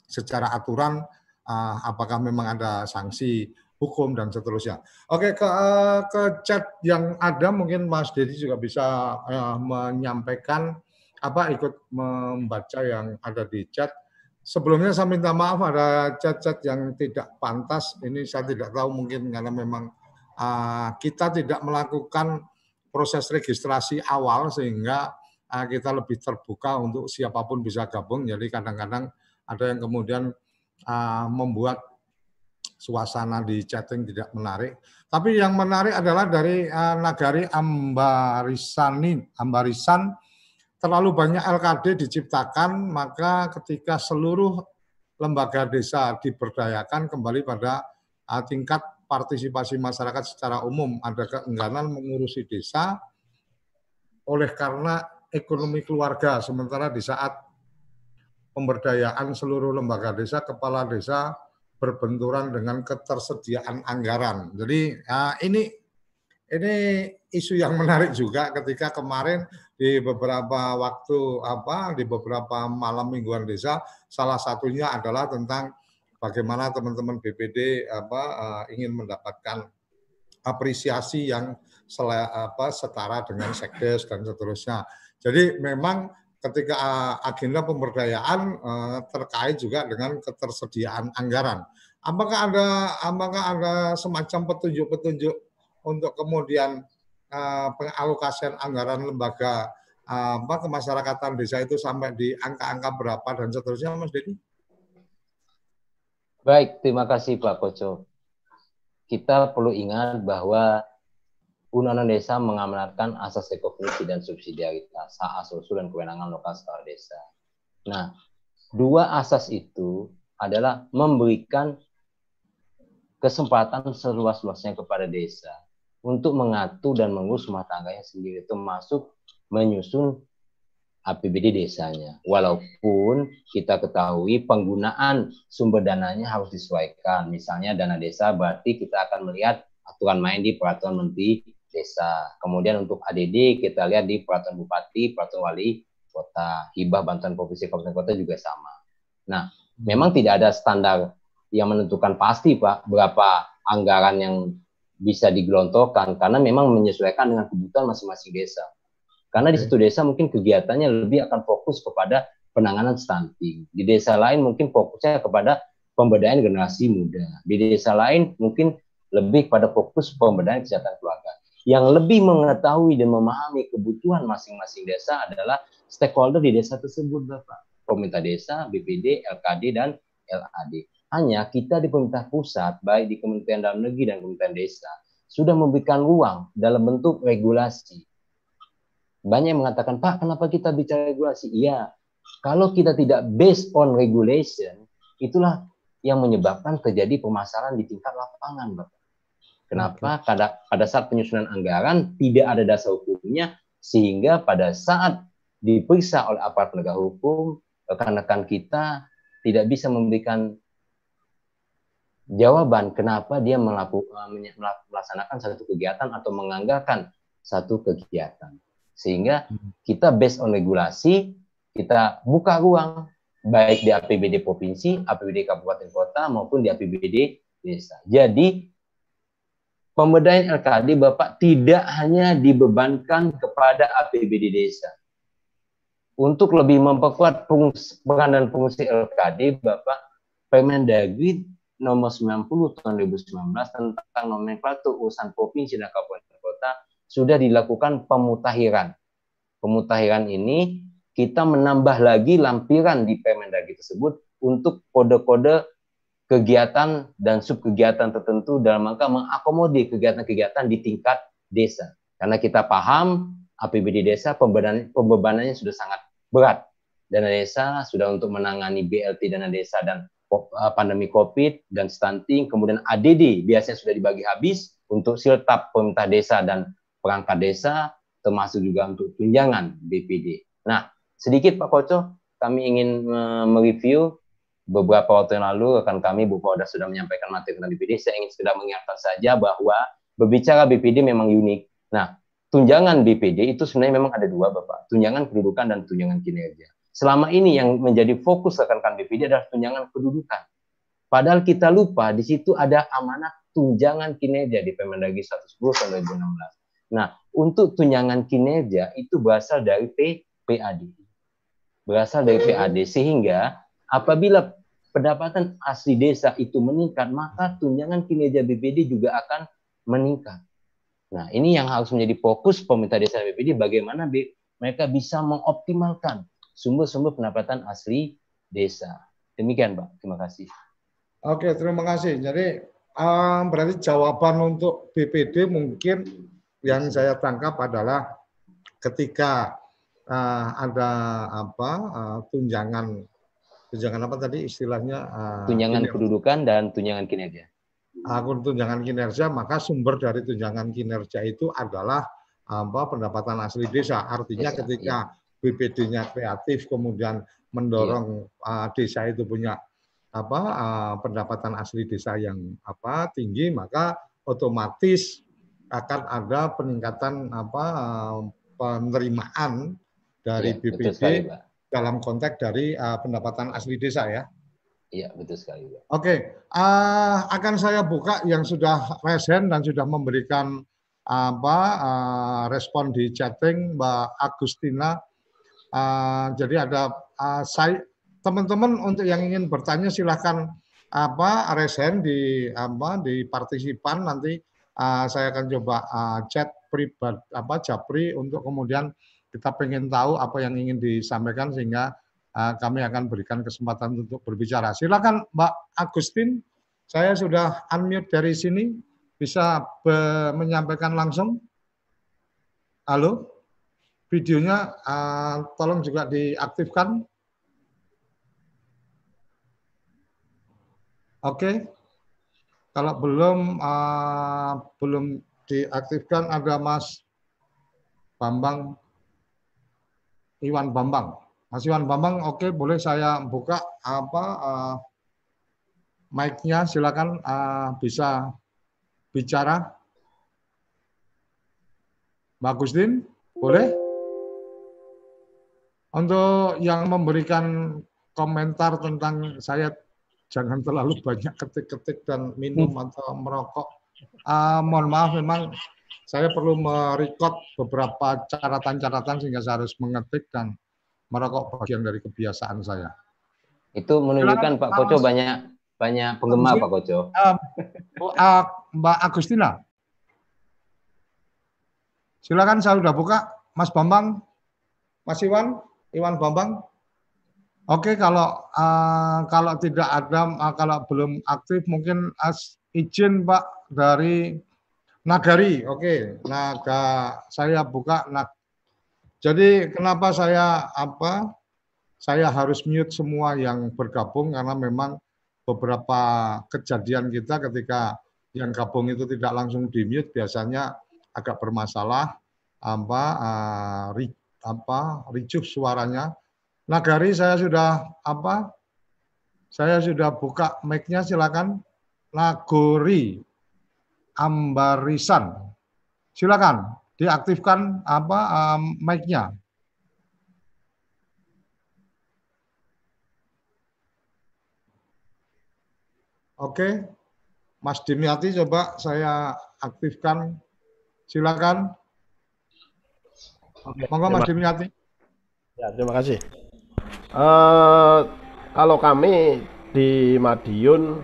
secara aturan uh, apakah memang ada sanksi hukum dan seterusnya. Oke ke uh, ke chat yang ada mungkin Mas Dedi juga bisa uh, menyampaikan apa ikut membaca yang ada di chat. Sebelumnya saya minta maaf ada chat-chat yang tidak pantas. Ini saya tidak tahu mungkin karena memang uh, kita tidak melakukan proses registrasi awal sehingga uh, kita lebih terbuka untuk siapa pun bisa gabung. Jadi kadang-kadang ada yang kemudian uh, membuat suasana di chatting tidak menarik. Tapi yang menarik adalah dari uh, Nagari Ambarisanin, Ambarisan terlalu banyak LKD diciptakan, maka ketika seluruh lembaga desa diberdayakan kembali pada uh, tingkat partisipasi masyarakat secara umum, ada keengganan mengurusi desa oleh karena ekonomi keluarga, sementara di saat pemberdayaan seluruh lembaga desa, kepala desa berbenturan dengan ketersediaan anggaran. Jadi ya, ini ini isu yang menarik juga ketika kemarin di beberapa waktu apa di beberapa malam mingguan desa salah satunya adalah tentang bagaimana teman-teman BPD apa uh, ingin mendapatkan apresiasi yang sele, apa setara dengan sekdes dan seterusnya. Jadi memang ketika uh, agenda pemberdayaan uh, terkait juga dengan ketersediaan anggaran. Apakah ada apakah ada semacam petunjuk-petunjuk untuk kemudian uh, pengalokasian anggaran lembaga uh, apa kemasyarakatan desa itu sampai di angka-angka berapa dan seterusnya Mas Dedi? Baik, terima kasih Pak Koco. Kita perlu ingat bahwa Undang-Undang Desa mengamanatkan asas ekofungsi dan subsidiaritas, hak asal dan kewenangan lokal skala desa. Nah, dua asas itu adalah memberikan kesempatan seluas-luasnya kepada desa untuk mengatur dan mengurus rumah tangganya sendiri termasuk menyusun APBD desanya. Walaupun kita ketahui penggunaan sumber dananya harus disesuaikan. Misalnya dana desa berarti kita akan melihat aturan main di peraturan menteri desa. Kemudian untuk ADD kita lihat di peraturan bupati, peraturan wali kota, hibah bantuan provinsi kabupaten kota juga sama. Nah, memang tidak ada standar yang menentukan pasti Pak berapa anggaran yang bisa digelontorkan karena memang menyesuaikan dengan kebutuhan masing-masing desa. Karena di satu desa mungkin kegiatannya lebih akan fokus kepada penanganan stunting. Di desa lain mungkin fokusnya kepada pemberdayaan generasi muda. Di desa lain mungkin lebih pada fokus pemberdayaan kesehatan keluarga. Yang lebih mengetahui dan memahami kebutuhan masing-masing desa adalah stakeholder di desa tersebut, Bapak. Pemerintah desa, BPD, LKD, dan LAD. Hanya kita di pemerintah pusat, baik di Kementerian Dalam Negeri dan Kementerian Desa, sudah memberikan ruang dalam bentuk regulasi. Banyak yang mengatakan, Pak, kenapa kita bicara regulasi? Iya, kalau kita tidak based on regulation, itulah yang menyebabkan terjadi permasalahan di tingkat lapangan, Bapak. Kenapa? Pada, pada saat penyusunan anggaran tidak ada dasar hukumnya, sehingga pada saat diperiksa oleh aparat penegak hukum, rekan-rekan kita tidak bisa memberikan jawaban kenapa dia eh, melaksanakan satu kegiatan atau menganggarkan satu kegiatan. Sehingga hmm. kita based on regulasi, kita buka ruang baik di APBD provinsi, APBD kabupaten kota maupun di APBD desa. Jadi pemberdayaan LKD Bapak tidak hanya dibebankan kepada APBD desa. Untuk lebih memperkuat peran dan fungsi LKD, Bapak Permendagri nomor 90 tahun 2019 tentang nomenklatur urusan provinsi dan kabupaten kota sudah dilakukan pemutahiran. Pemutahiran ini kita menambah lagi lampiran di Permendagri tersebut untuk kode-kode kegiatan dan subkegiatan tertentu dalam rangka mengakomodir kegiatan-kegiatan di tingkat desa. Karena kita paham APBD desa pembebanannya sudah sangat berat. Dana desa sudah untuk menangani BLT dana desa dan pandemi COVID dan stunting, kemudian ADD biasanya sudah dibagi habis untuk siltap pemerintah desa dan perangkat desa, termasuk juga untuk tunjangan BPD. Nah, sedikit Pak Koco, kami ingin mereview beberapa waktu yang lalu rekan kami Bu sudah menyampaikan materi tentang BPD. Saya ingin sekedar mengingatkan saja bahwa berbicara BPD memang unik. Nah, tunjangan BPD itu sebenarnya memang ada dua Bapak, tunjangan kedudukan dan tunjangan kinerja. Selama ini yang menjadi fokus rekan-rekan BPD adalah tunjangan kedudukan. Padahal kita lupa di situ ada amanat tunjangan kinerja di Permendagri 110 tahun 2016. Nah, untuk tunjangan kinerja itu berasal dari PAD. Berasal dari PAD sehingga apabila pendapatan asli desa itu meningkat, maka tunjangan kinerja BPD juga akan meningkat. Nah, ini yang harus menjadi fokus pemerintah desa BPD bagaimana mereka bisa mengoptimalkan sumber-sumber pendapatan asli desa. Demikian, Pak. Terima kasih. Oke, terima kasih. Jadi um, berarti jawaban untuk BPD mungkin yang saya tangkap adalah ketika uh, ada apa uh, tunjangan tunjangan apa tadi istilahnya uh, tunjangan kinerja. kedudukan dan tunjangan kinerja. Akun tunjangan kinerja maka sumber dari tunjangan kinerja itu adalah apa pendapatan asli desa. Artinya desa, ketika ya BPD-nya kreatif, kemudian mendorong uh, desa itu punya apa uh, pendapatan asli desa yang apa tinggi, maka otomatis akan ada peningkatan apa penerimaan dari ya, BPD sekali, dalam konteks dari uh, pendapatan asli desa ya. Iya, betul sekali. Pak. Oke, uh, akan saya buka yang sudah resen dan sudah memberikan apa uh, respon di chatting Mbak Agustina. Uh, jadi ada uh, saya teman-teman untuk yang ingin bertanya silahkan apa resen di apa di partisipan nanti uh, saya akan coba uh, chat pribadi apa japri untuk kemudian kita pengen tahu apa yang ingin disampaikan sehingga uh, kami akan berikan kesempatan untuk berbicara. Silakan Mbak Agustin, saya sudah unmute dari sini, bisa menyampaikan langsung. Halo, videonya uh, tolong juga diaktifkan. Oke, okay. kalau belum uh, belum diaktifkan ada Mas Bambang Iwan Bambang. Mas Iwan Bambang, oke okay, boleh saya buka apa uh, mic-nya silakan uh, bisa bicara. Mbak Agustin, boleh? Untuk yang memberikan komentar tentang saya jangan terlalu banyak ketik-ketik dan minum hmm. atau merokok. Uh, mohon maaf memang saya perlu merekod beberapa catatan-catatan sehingga saya harus mengetik dan merokok bagian dari kebiasaan saya. Itu menunjukkan Pak Koco banyak banyak penggemar Pak Koco. Uh, uh, Mbak Agustina. Silakan saya sudah buka. Mas Bambang, Mas Iwan, Iwan Bambang. Oke, kalau uh, kalau tidak ada, uh, kalau belum aktif, mungkin as izin Pak dari Nagari. Oke, naga saya buka. Nah, jadi kenapa saya apa? Saya harus mute semua yang bergabung karena memang beberapa kejadian kita ketika yang gabung itu tidak langsung di mute biasanya agak bermasalah apa uh, apa ricuh suaranya. Nagari saya sudah apa? Saya sudah buka mic-nya silakan. Nagori Ambarisan. Silakan diaktifkan apa um, mic-nya. Oke, Mas Dimyati coba saya aktifkan. Silakan. Oke, Monggo Mas Dimyati. Ya, terima kasih. Uh, kalau kami di Madiun,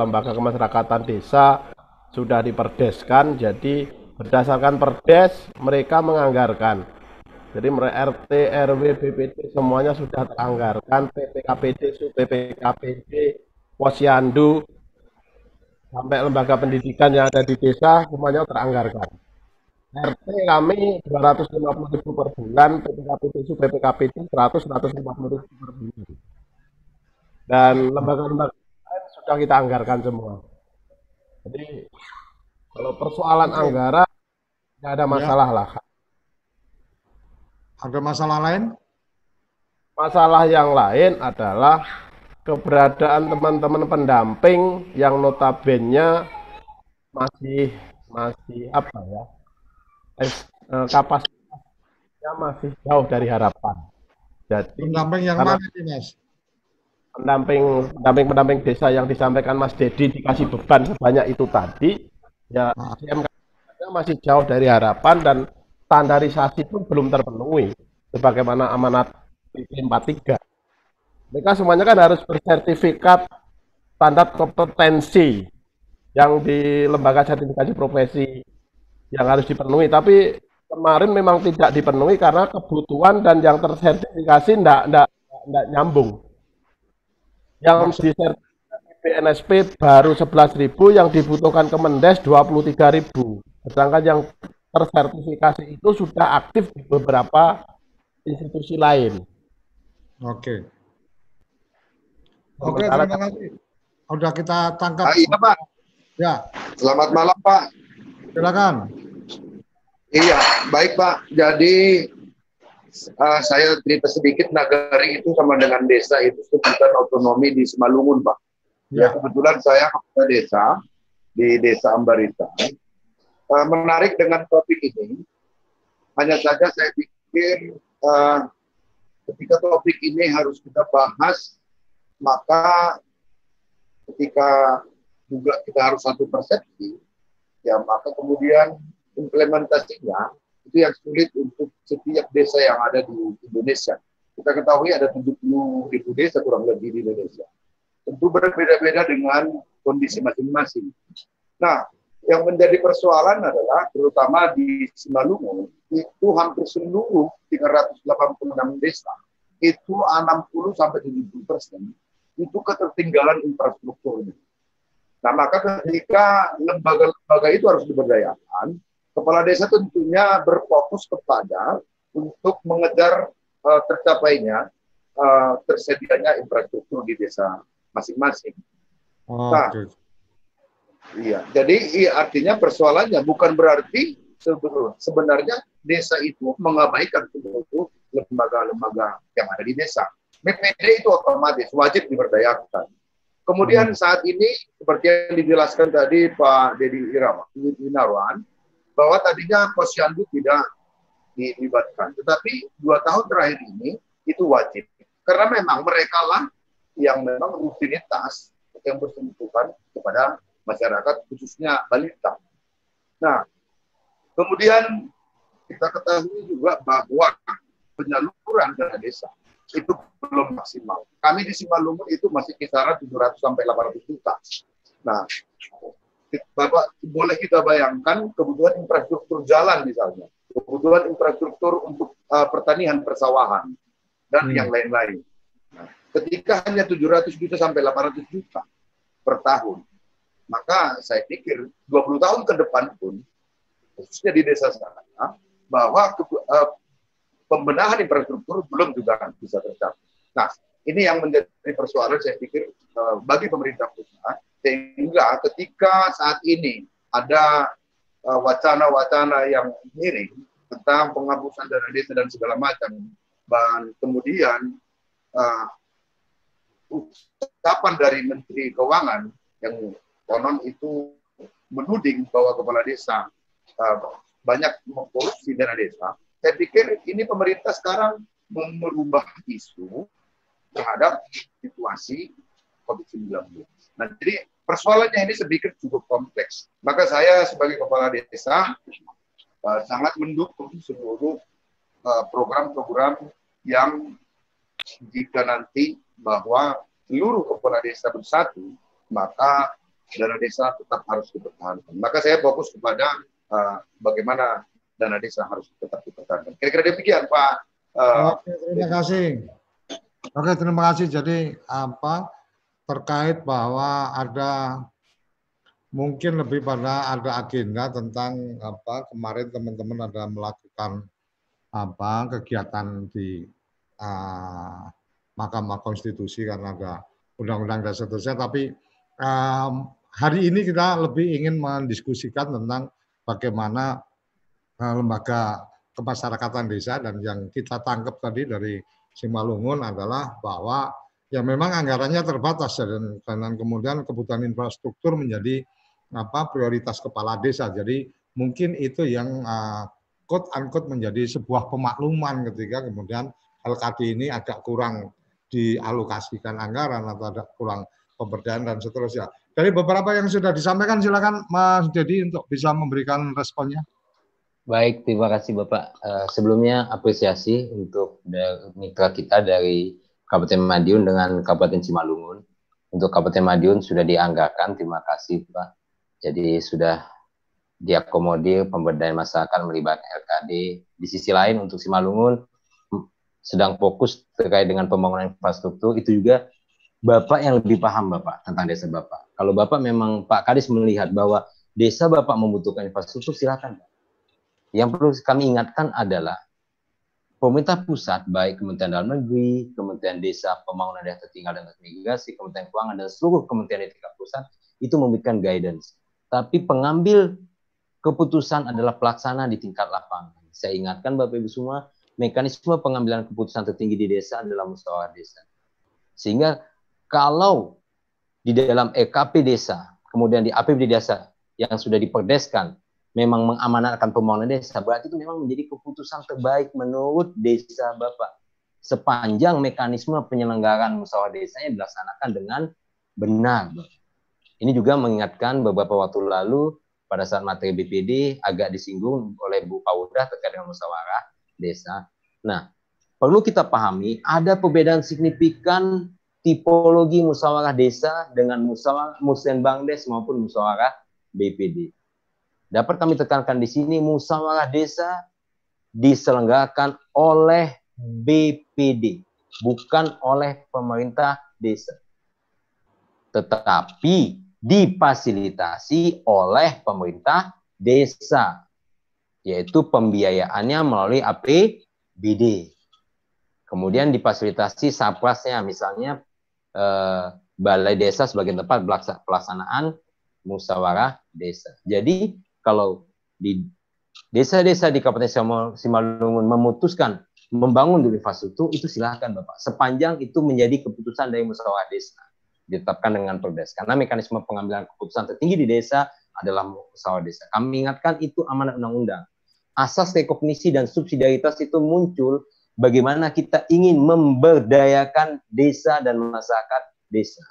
Lembaga Kemasyarakatan Desa sudah diperdeskan, jadi Berdasarkan perdes, mereka menganggarkan. Jadi RT, RW, BPD semuanya sudah teranggarkan, PPKPD, sub PPKPD, Posyandu, sampai lembaga pendidikan yang ada di desa semuanya teranggarkan. RT kami 250 ribu per bulan, PPKPD, sub PPKPD 100 150 ribu per bulan. Dan lembaga-lembaga lain sudah kita anggarkan semua. Jadi kalau persoalan anggaran tidak ada masalah ya. lah. Ada masalah lain? Masalah yang lain adalah keberadaan teman-teman pendamping yang notabene masih masih apa ya eh, kapasitasnya masih jauh dari harapan. Jadi pendamping yang mana ini mas? Pendamping pendamping pendamping desa yang disampaikan Mas Dedi dikasih beban sebanyak itu tadi ya ah. masih jauh dari harapan dan standarisasi pun belum terpenuhi sebagaimana amanat PP 43. Mereka semuanya kan harus bersertifikat standar kompetensi yang di lembaga sertifikasi profesi yang harus dipenuhi. Tapi kemarin memang tidak dipenuhi karena kebutuhan dan yang tersertifikasi tidak tidak tidak nyambung. Yang disertifikasi BNSP baru 11.000 yang dibutuhkan Kemendes 23.000. Sedangkan yang tersertifikasi itu sudah aktif di beberapa institusi lain. Oke. Oke, terima kasih. Sudah kita tangkap. Ah, iya, Pak. Ya. Selamat malam, Pak. Silakan. Iya, baik, Pak. Jadi uh, saya cerita sedikit nagari itu sama dengan desa itu sebutan otonomi di Semalungun, Pak. Ya, ya kebetulan saya kepala desa di Desa Ambarita uh, menarik dengan topik ini. Hanya saja saya pikir uh, ketika topik ini harus kita bahas, maka ketika juga kita harus satu persepsi, ya maka kemudian implementasinya itu yang sulit untuk setiap desa yang ada di Indonesia. Kita ketahui ada 70 ribu desa kurang lebih di Indonesia. Tentu berbeda-beda dengan kondisi masing-masing. Nah, yang menjadi persoalan adalah terutama di Simalungun itu hampir seluruh 386 desa itu 60 sampai 70 persen itu ketertinggalan infrastrukturnya. Nah, maka ketika lembaga-lembaga itu harus diberdayakan, kepala desa tentunya berfokus kepada untuk mengejar uh, tercapainya uh, tersedianya infrastruktur di desa masing-masing. Oh, nah, okay. iya. Jadi iya, artinya persoalannya bukan berarti sebenarnya desa itu mengabaikan seluruh lembaga-lembaga yang ada di desa. BPD itu otomatis wajib diberdayakan. Kemudian hmm. saat ini seperti yang dijelaskan tadi Pak Dedi Irawan, bahwa tadinya posyandu tidak dilibatkan, tetapi dua tahun terakhir ini itu wajib karena memang mereka lah yang memang rutinitas yang bersentuhan kepada masyarakat khususnya balita. Nah, kemudian kita ketahui juga bahwa penyaluran dana desa itu belum maksimal. Kami di Simalungun itu masih kisaran 700 sampai 800 juta. Nah, Bapak boleh kita bayangkan kebutuhan infrastruktur jalan misalnya, kebutuhan infrastruktur untuk uh, pertanian persawahan dan hmm. yang lain-lain. Nah, ketika hanya 700 juta sampai 800 juta per tahun, maka saya pikir 20 tahun ke depan pun khususnya di desa sana bahwa ke, uh, pembenahan infrastruktur belum juga bisa tercapai. Nah, ini yang menjadi persoalan saya pikir uh, bagi pemerintah pusat sehingga ketika saat ini ada eh, wacana-wacana uh, yang miring tentang penghapusan dana desa dan segala macam, dan kemudian uh, dari Menteri Keuangan yang konon itu menuding bahwa kepala desa uh, banyak mengkorupsi dana desa, saya pikir ini pemerintah sekarang merubah isu terhadap situasi COVID-19. Nah, jadi persoalannya ini sedikit cukup kompleks. Maka saya sebagai kepala desa uh, sangat mendukung seluruh eh, program-program uh, yang jika nanti bahwa seluruh kepala desa bersatu, maka dana desa tetap harus dipertahankan. Maka saya fokus kepada uh, bagaimana dana desa harus tetap dipertahankan. Kira-kira demikian Pak. Uh, Oke, terima kasih. Oke, terima kasih. Jadi apa terkait bahwa ada mungkin lebih pada ada agenda tentang apa kemarin teman-teman ada melakukan apa kegiatan di uh, Mahkamah Konstitusi karena ada undang-undang dan seterusnya tapi um, hari ini kita lebih ingin mendiskusikan tentang bagaimana Eh, lembaga kemasyarakatan desa dan yang kita tangkap tadi dari Simalungun adalah bahwa ya memang anggarannya terbatas dan, dan kemudian kebutuhan infrastruktur menjadi apa prioritas kepala desa. Jadi mungkin itu yang uh, quote menjadi sebuah pemakluman ketika kemudian LKD ini agak kurang dialokasikan anggaran atau ada kurang pemberdayaan dan seterusnya. Dari beberapa yang sudah disampaikan silakan Mas Dedi untuk bisa memberikan responnya. Baik, terima kasih Bapak. Uh, sebelumnya apresiasi untuk mitra kita dari Kabupaten Madiun dengan Kabupaten Simalungun. Untuk Kabupaten Madiun sudah dianggarkan, terima kasih Pak. Jadi sudah diakomodir pemberdayaan masyarakat melibatkan LKD. Di sisi lain untuk Simalungun sedang fokus terkait dengan pembangunan infrastruktur, itu juga Bapak yang lebih paham Bapak tentang desa Bapak. Kalau Bapak memang Pak Kadis melihat bahwa desa Bapak membutuhkan infrastruktur, silakan yang perlu kami ingatkan adalah pemerintah pusat, baik Kementerian Dalam Negeri, Kementerian Desa, Pembangunan Daerah Tertinggal dan Transmigrasi, Kementerian Keuangan, dan seluruh kementerian di tingkat pusat itu memberikan guidance. Tapi pengambil keputusan adalah pelaksana di tingkat lapangan. Saya ingatkan Bapak Ibu semua, mekanisme pengambilan keputusan tertinggi di desa adalah musyawarah desa. Sehingga kalau di dalam EKP desa, kemudian di APBD desa yang sudah diperdeskan, memang mengamanatkan pembangunan desa, berarti itu memang menjadi keputusan terbaik menurut desa Bapak. Sepanjang mekanisme penyelenggaraan musyawarah desanya dilaksanakan dengan benar. Ini juga mengingatkan beberapa waktu lalu pada saat materi BPD agak disinggung oleh Bu Pauda terkait dengan musyawarah desa. Nah, perlu kita pahami ada perbedaan signifikan tipologi musyawarah desa dengan musyawarah Musrenbangdes maupun musyawarah BPD. Dapat kami tekankan di sini musyawarah desa diselenggarakan oleh BPD, bukan oleh pemerintah desa. Tetapi difasilitasi oleh pemerintah desa, yaitu pembiayaannya melalui APBD. Kemudian difasilitasi saprasnya, misalnya eh, balai desa sebagai tempat pelaksanaan musyawarah desa. Jadi kalau di desa-desa di Kabupaten Simalungun memutuskan membangun infrastruktur itu silahkan Bapak. Sepanjang itu menjadi keputusan dari musyawarah desa ditetapkan dengan perdes. Karena mekanisme pengambilan keputusan tertinggi di desa adalah musyawarah desa. Kami ingatkan itu amanat undang-undang. Asas rekognisi dan subsidiaritas itu muncul bagaimana kita ingin memberdayakan desa dan masyarakat desa.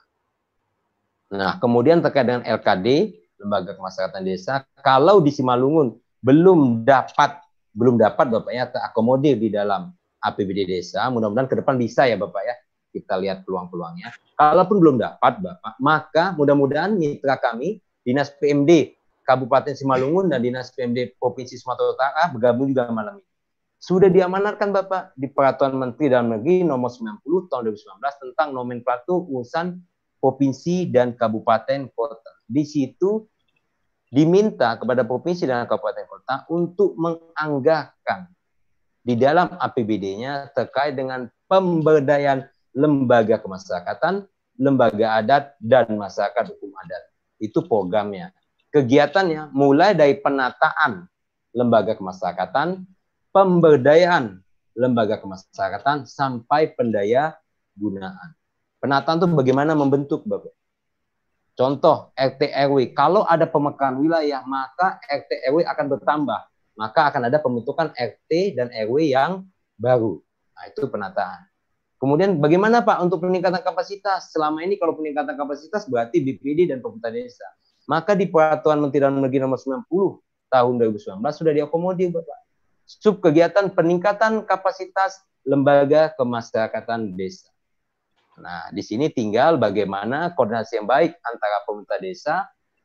Nah, kemudian terkait dengan LKD, lembaga kemasyarakatan desa kalau di Simalungun belum dapat belum dapat Bapak ya terakomodir di dalam APBD desa, mudah-mudahan ke depan bisa ya Bapak ya. Kita lihat peluang-peluangnya. Kalaupun belum dapat Bapak, maka mudah-mudahan mitra kami Dinas PMD Kabupaten Simalungun dan Dinas PMD Provinsi Sumatera Utara bergabung juga malam ini. Sudah diamanatkan Bapak di Peraturan Menteri Dalam Negeri nomor 90 tahun 2019 tentang nomenklatur urusan provinsi dan kabupaten kota. Di situ diminta kepada provinsi dan kabupaten kota untuk menganggarkan di dalam APBD-nya terkait dengan pemberdayaan lembaga kemasyarakatan, lembaga adat, dan masyarakat hukum adat. Itu programnya. Kegiatannya mulai dari penataan lembaga kemasyarakatan, pemberdayaan lembaga kemasyarakatan, sampai pendaya gunaan. Penataan itu bagaimana membentuk, Bapak? Contoh RT RW, kalau ada pemekaran wilayah maka RT RW akan bertambah, maka akan ada pembentukan RT dan RW yang baru. Nah, itu penataan. Kemudian bagaimana Pak untuk peningkatan kapasitas? Selama ini kalau peningkatan kapasitas berarti BPD dan pemerintah desa. Maka di Peraturan Menteri Dalam Negeri nomor 90 tahun 2019 sudah diakomodir Bapak. Sub kegiatan peningkatan kapasitas lembaga kemasyarakatan desa. Nah, di sini tinggal bagaimana koordinasi yang baik antara pemerintah desa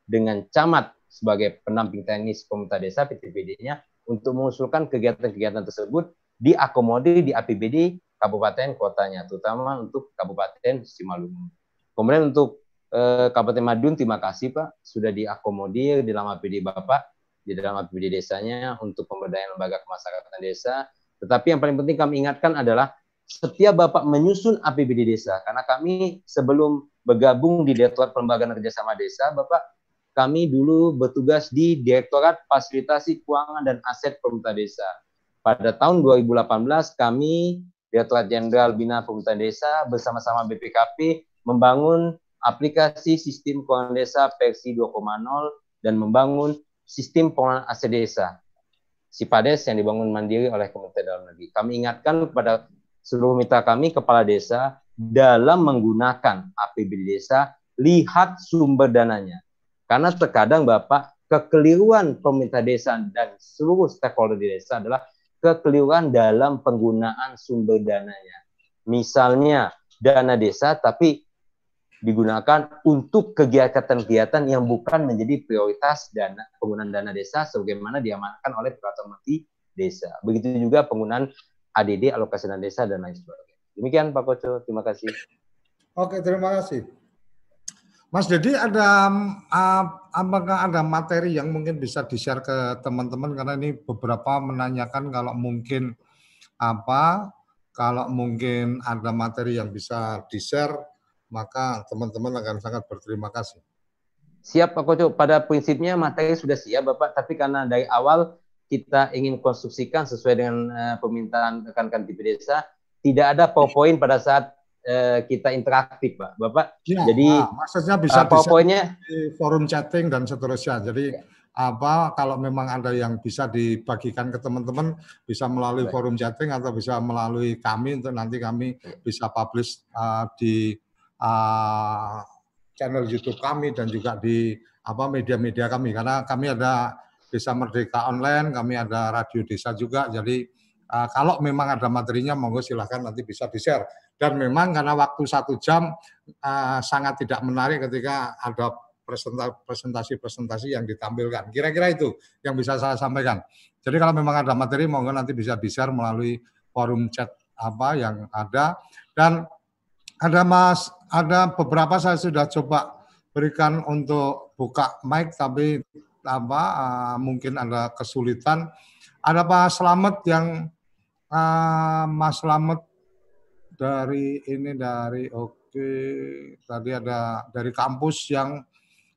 dengan camat sebagai penamping teknis pemerintah desa PTPD-nya untuk mengusulkan kegiatan-kegiatan tersebut diakomodir di APBD kabupaten kotanya, terutama untuk Kabupaten Simalungun. Kemudian untuk eh, Kabupaten Madiun, terima kasih Pak sudah diakomodir di dalam APBD Bapak di dalam APBD desanya untuk pemberdayaan lembaga kemasyarakatan desa. Tetapi yang paling penting kami ingatkan adalah setiap Bapak menyusun APBD desa, karena kami sebelum bergabung di Direktorat Pelembagaan Kerjasama Desa, Bapak, kami dulu bertugas di Direktorat Fasilitasi Keuangan dan Aset Pemerintah Desa. Pada tahun 2018, kami Direktorat Jenderal Bina Pemerintah Desa bersama-sama BPKP membangun aplikasi sistem keuangan desa versi 2.0 dan membangun sistem pengelolaan aset desa. SIPADES yang dibangun mandiri oleh Kementerian Dalam Negeri. Kami ingatkan kepada seluruh mitra kami kepala desa dalam menggunakan APBD desa lihat sumber dananya. Karena terkadang Bapak kekeliruan pemerintah desa dan seluruh stakeholder di desa adalah kekeliruan dalam penggunaan sumber dananya. Misalnya dana desa tapi digunakan untuk kegiatan-kegiatan yang bukan menjadi prioritas dana penggunaan dana desa sebagaimana diamankan oleh peraturan menteri desa. Begitu juga penggunaan ADD, alokasi dana desa, dan lain sebagainya. Demikian Pak Koco, terima kasih. Oke, terima kasih. Mas Dedi, ada uh, apakah ada materi yang mungkin bisa di-share ke teman-teman karena ini beberapa menanyakan kalau mungkin apa kalau mungkin ada materi yang bisa di-share maka teman-teman akan sangat berterima kasih. Siap Pak Koco, pada prinsipnya materi sudah siap Bapak, tapi karena dari awal kita ingin konstruksikan sesuai dengan uh, permintaan rekan-rekan di desa, tidak ada PowerPoint pada saat uh, kita interaktif, Pak. Bapak. Ya, jadi nah, maksudnya bisa uh, PowerPoint-nya di forum chatting dan seterusnya. Jadi ya. apa kalau memang ada yang bisa dibagikan ke teman-teman bisa melalui Baik. forum chatting atau bisa melalui kami untuk nanti kami Iya. bisa publish uh, di uh, channel YouTube kami dan juga di apa media-media kami karena kami ada Desa Merdeka Online, kami ada Radio Desa juga. Jadi uh, kalau memang ada materinya monggo silahkan nanti bisa di-share. Dan memang karena waktu satu jam uh, sangat tidak menarik ketika ada presenta- presentasi-presentasi yang ditampilkan. Kira-kira itu yang bisa saya sampaikan. Jadi kalau memang ada materi, monggo nanti bisa di-share melalui forum chat apa yang ada. Dan ada Mas, ada beberapa saya sudah coba berikan untuk buka mic, tapi apa uh, mungkin ada kesulitan. Ada Pak Slamet yang uh, Mas Slamet dari ini dari oke tadi ada dari kampus yang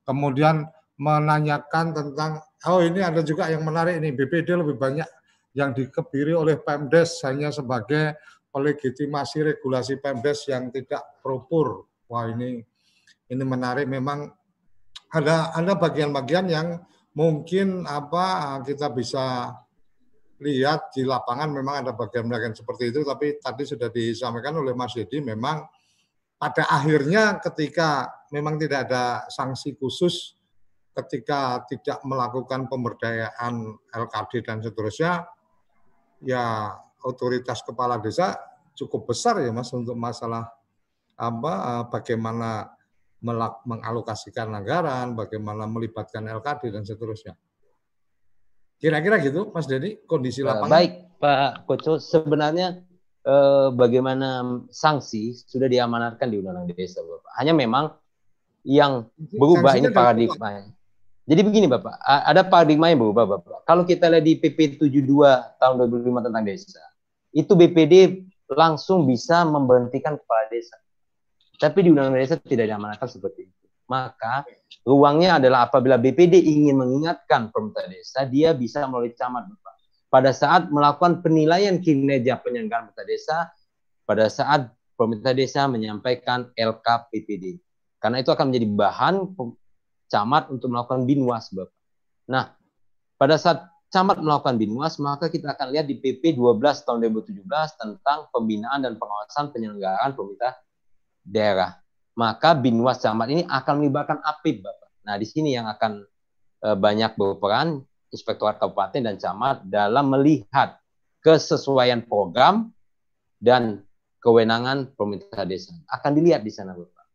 kemudian menanyakan tentang oh ini ada juga yang menarik ini BPD lebih banyak yang dikebiri oleh Pemdes hanya sebagai legitimasi regulasi Pemdes yang tidak propur. Wah ini ini menarik memang ada ada bagian-bagian yang mungkin apa kita bisa lihat di lapangan memang ada bagian-bagian seperti itu tapi tadi sudah disampaikan oleh Mas Dedi memang pada akhirnya ketika memang tidak ada sanksi khusus ketika tidak melakukan pemberdayaan LKD dan seterusnya ya otoritas kepala desa cukup besar ya Mas untuk masalah apa eh, bagaimana mengalokasikan anggaran, bagaimana melibatkan LKD dan seterusnya. Kira-kira gitu Mas Dedi kondisi Eh, lapangan. Baik, Pak Koco. Sebenarnya eh, bagaimana sanksi sudah diamanatkan di Undang-Undang Desa, Bapak. Hanya memang yang berubah ini paradigma. Jadi begini Bapak, ada paradigma yang berubah Bapak. Kalau kita lihat di PP 72 tahun 2005 tentang desa, itu BPD langsung bisa memberhentikan kepala desa. Tapi di Undang-Undang Desa tidak diamanatkan seperti itu. Maka ruangnya adalah apabila BPD ingin mengingatkan pemerintah desa, dia bisa melalui camat Bapak. Pada saat melakukan penilaian kinerja penyelenggaraan pemerintah desa, pada saat pemerintah desa menyampaikan LKPPD. Karena itu akan menjadi bahan camat untuk melakukan binwas, Bapak. Nah, pada saat camat melakukan binwas, maka kita akan lihat di PP 12 tahun 2017 tentang pembinaan dan pengawasan penyelenggaraan pemerintah daerah. Maka binwas camat ini akan melibatkan APIP, Bapak. Nah, di sini yang akan eh, banyak berperan Inspektorat Kabupaten dan Camat dalam melihat kesesuaian program dan kewenangan pemerintah desa. Akan dilihat di sana, Bapak.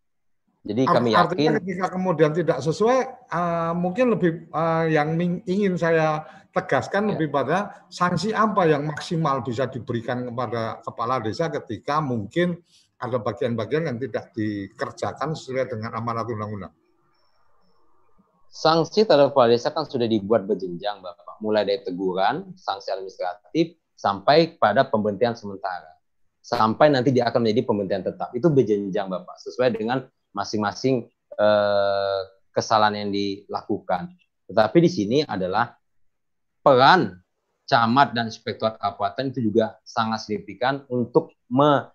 Jadi kami Artinya yakin ketika kemudian tidak sesuai, uh, mungkin lebih uh, yang ingin saya tegaskan Ya. lebih pada sanksi apa yang maksimal bisa diberikan kepada kepala desa ketika mungkin ada bagian-bagian yang tidak dikerjakan sesuai dengan amanat undang-undang. sanksi terhadap kepala desa kan sudah dibuat berjenjang, Bapak. Mulai dari teguran, sanksi administratif, sampai pada pemberhentian sementara. Sampai nanti dia akan menjadi pemberhentian tetap. Itu berjenjang, Bapak. Sesuai dengan masing-masing eh, kesalahan yang dilakukan. Tetapi di sini adalah peran camat dan inspektorat kabupaten itu juga sangat signifikan untuk me-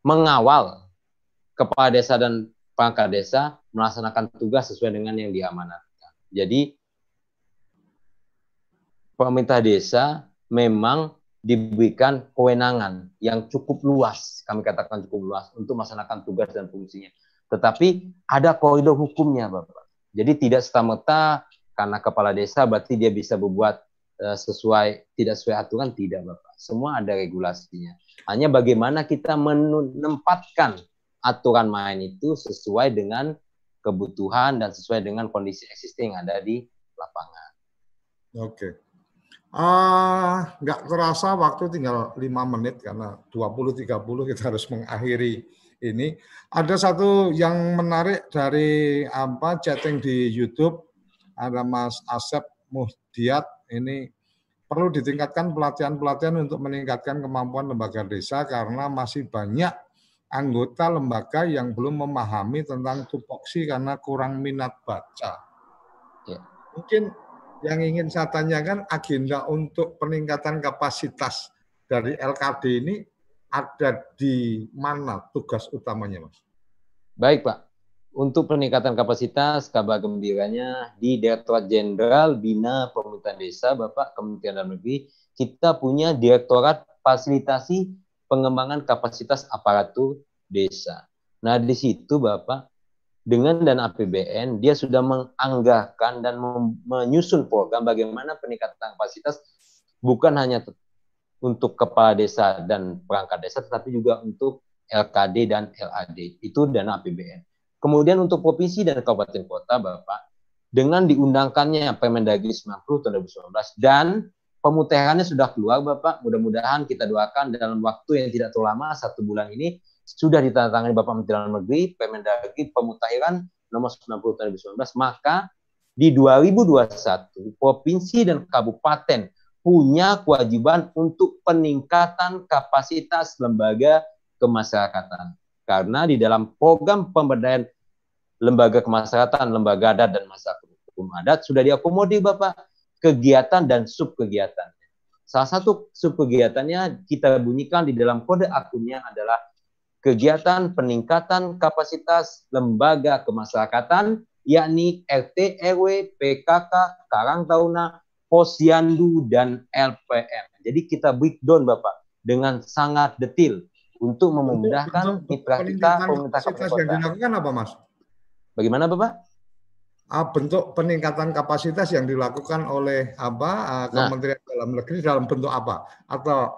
mengawal kepala desa dan perangkat desa melaksanakan tugas sesuai dengan yang diamanatkan. Jadi pemerintah desa memang diberikan kewenangan yang cukup luas, kami katakan cukup luas untuk melaksanakan tugas dan fungsinya. Tetapi ada koridor hukumnya, Bapak. Jadi tidak serta-merta karena kepala desa berarti dia bisa berbuat eh, sesuai tidak sesuai aturan tidak, Bapak. Semua ada regulasinya. Hanya bagaimana kita menempatkan aturan main itu sesuai dengan kebutuhan dan sesuai dengan kondisi existing yang ada di lapangan. Oke. Ah, nggak terasa waktu tinggal lima menit karena 20.30 kita harus mengakhiri ini. Ada satu yang menarik dari apa chatting di YouTube ada Mas Asep Muhdiat ini perlu ditingkatkan pelatihan-pelatihan untuk meningkatkan kemampuan lembaga desa karena masih banyak anggota lembaga yang belum memahami tentang tupoksi karena kurang minat baca. Ya. Mungkin yang ingin saya tanyakan agenda untuk peningkatan kapasitas dari LKD ini ada di mana tugas utamanya, Mas? Baik, Pak. Untuk peningkatan kapasitas, kabar gembiranya di Direktorat Jenderal Bina Pemerintahan Desa, Bapak Kementerian Dalam Negeri, kita punya Direktorat Fasilitasi Pengembangan Kapasitas Aparatur Desa. Nah, di situ Bapak, dengan dana APBN, dia sudah menganggarkan dan menyusun program bagaimana peningkatan kapasitas bukan hanya untuk kepala desa dan perangkat desa, tetapi juga untuk LKD dan LAD. Itu dana APBN. Kemudian untuk provinsi dan kabupaten kota, Bapak, dengan diundangkannya Permendagri 90 tahun 2019 dan pemutarannya sudah keluar, Bapak. Mudah-mudahan kita doakan dalam waktu yang tidak terlalu lama, satu bulan ini, sudah ditandatangani Bapak Menteri Dalam Negeri, Permendagri pemutahiran nomor 90 tahun 2019, maka di 2021 provinsi dan kabupaten punya kewajiban untuk peningkatan kapasitas lembaga kemasyarakatan. Karena di dalam program pemberdayaan lembaga kemasyarakatan, lembaga adat dan masyarakat hukum adat sudah diakomodir Bapak kegiatan dan sub kegiatan. Salah satu sub kegiatannya kita bunyikan di dalam kode akunnya adalah kegiatan peningkatan kapasitas lembaga kemasyarakatan yakni RT, RW, PKK, Karang Taruna, Posyandu, dan LPM. Jadi kita breakdown Bapak dengan sangat detail untuk memudahkan mitra kita pemerintah kapasitas yang dilakukan apa mas? Bagaimana bapak? Ah, bentuk peningkatan kapasitas yang dilakukan oleh apa ah, nah. Kementerian Dalam Negeri dalam bentuk apa? Atau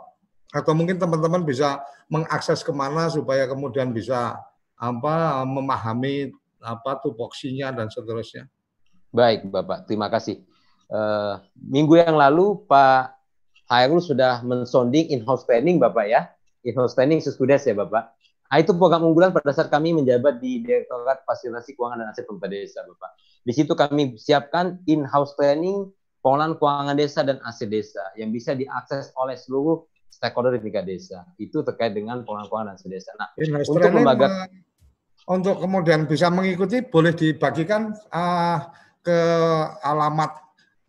atau mungkin teman-teman bisa mengakses ke mana supaya kemudian bisa apa memahami apa tupoksinya dan seterusnya. Baik, Bapak. Terima kasih. Uh, minggu yang lalu Pak Hairul sudah mensonding in-house training Bapak ya training Suskudes ya Bapak. Nah, itu program unggulan pada saat kami menjabat di Direktorat Fasilitasi Keuangan dan Aset Pemerintah Desa, Bapak. Di situ kami siapkan in-house training pengelolaan keuangan desa dan aset desa yang bisa diakses oleh seluruh stakeholder di tingkat desa. Itu terkait dengan pengelolaan keuangan dan aset desa. Nah, in-house untuk lembaga untuk kemudian bisa mengikuti boleh dibagikan uh, ke alamat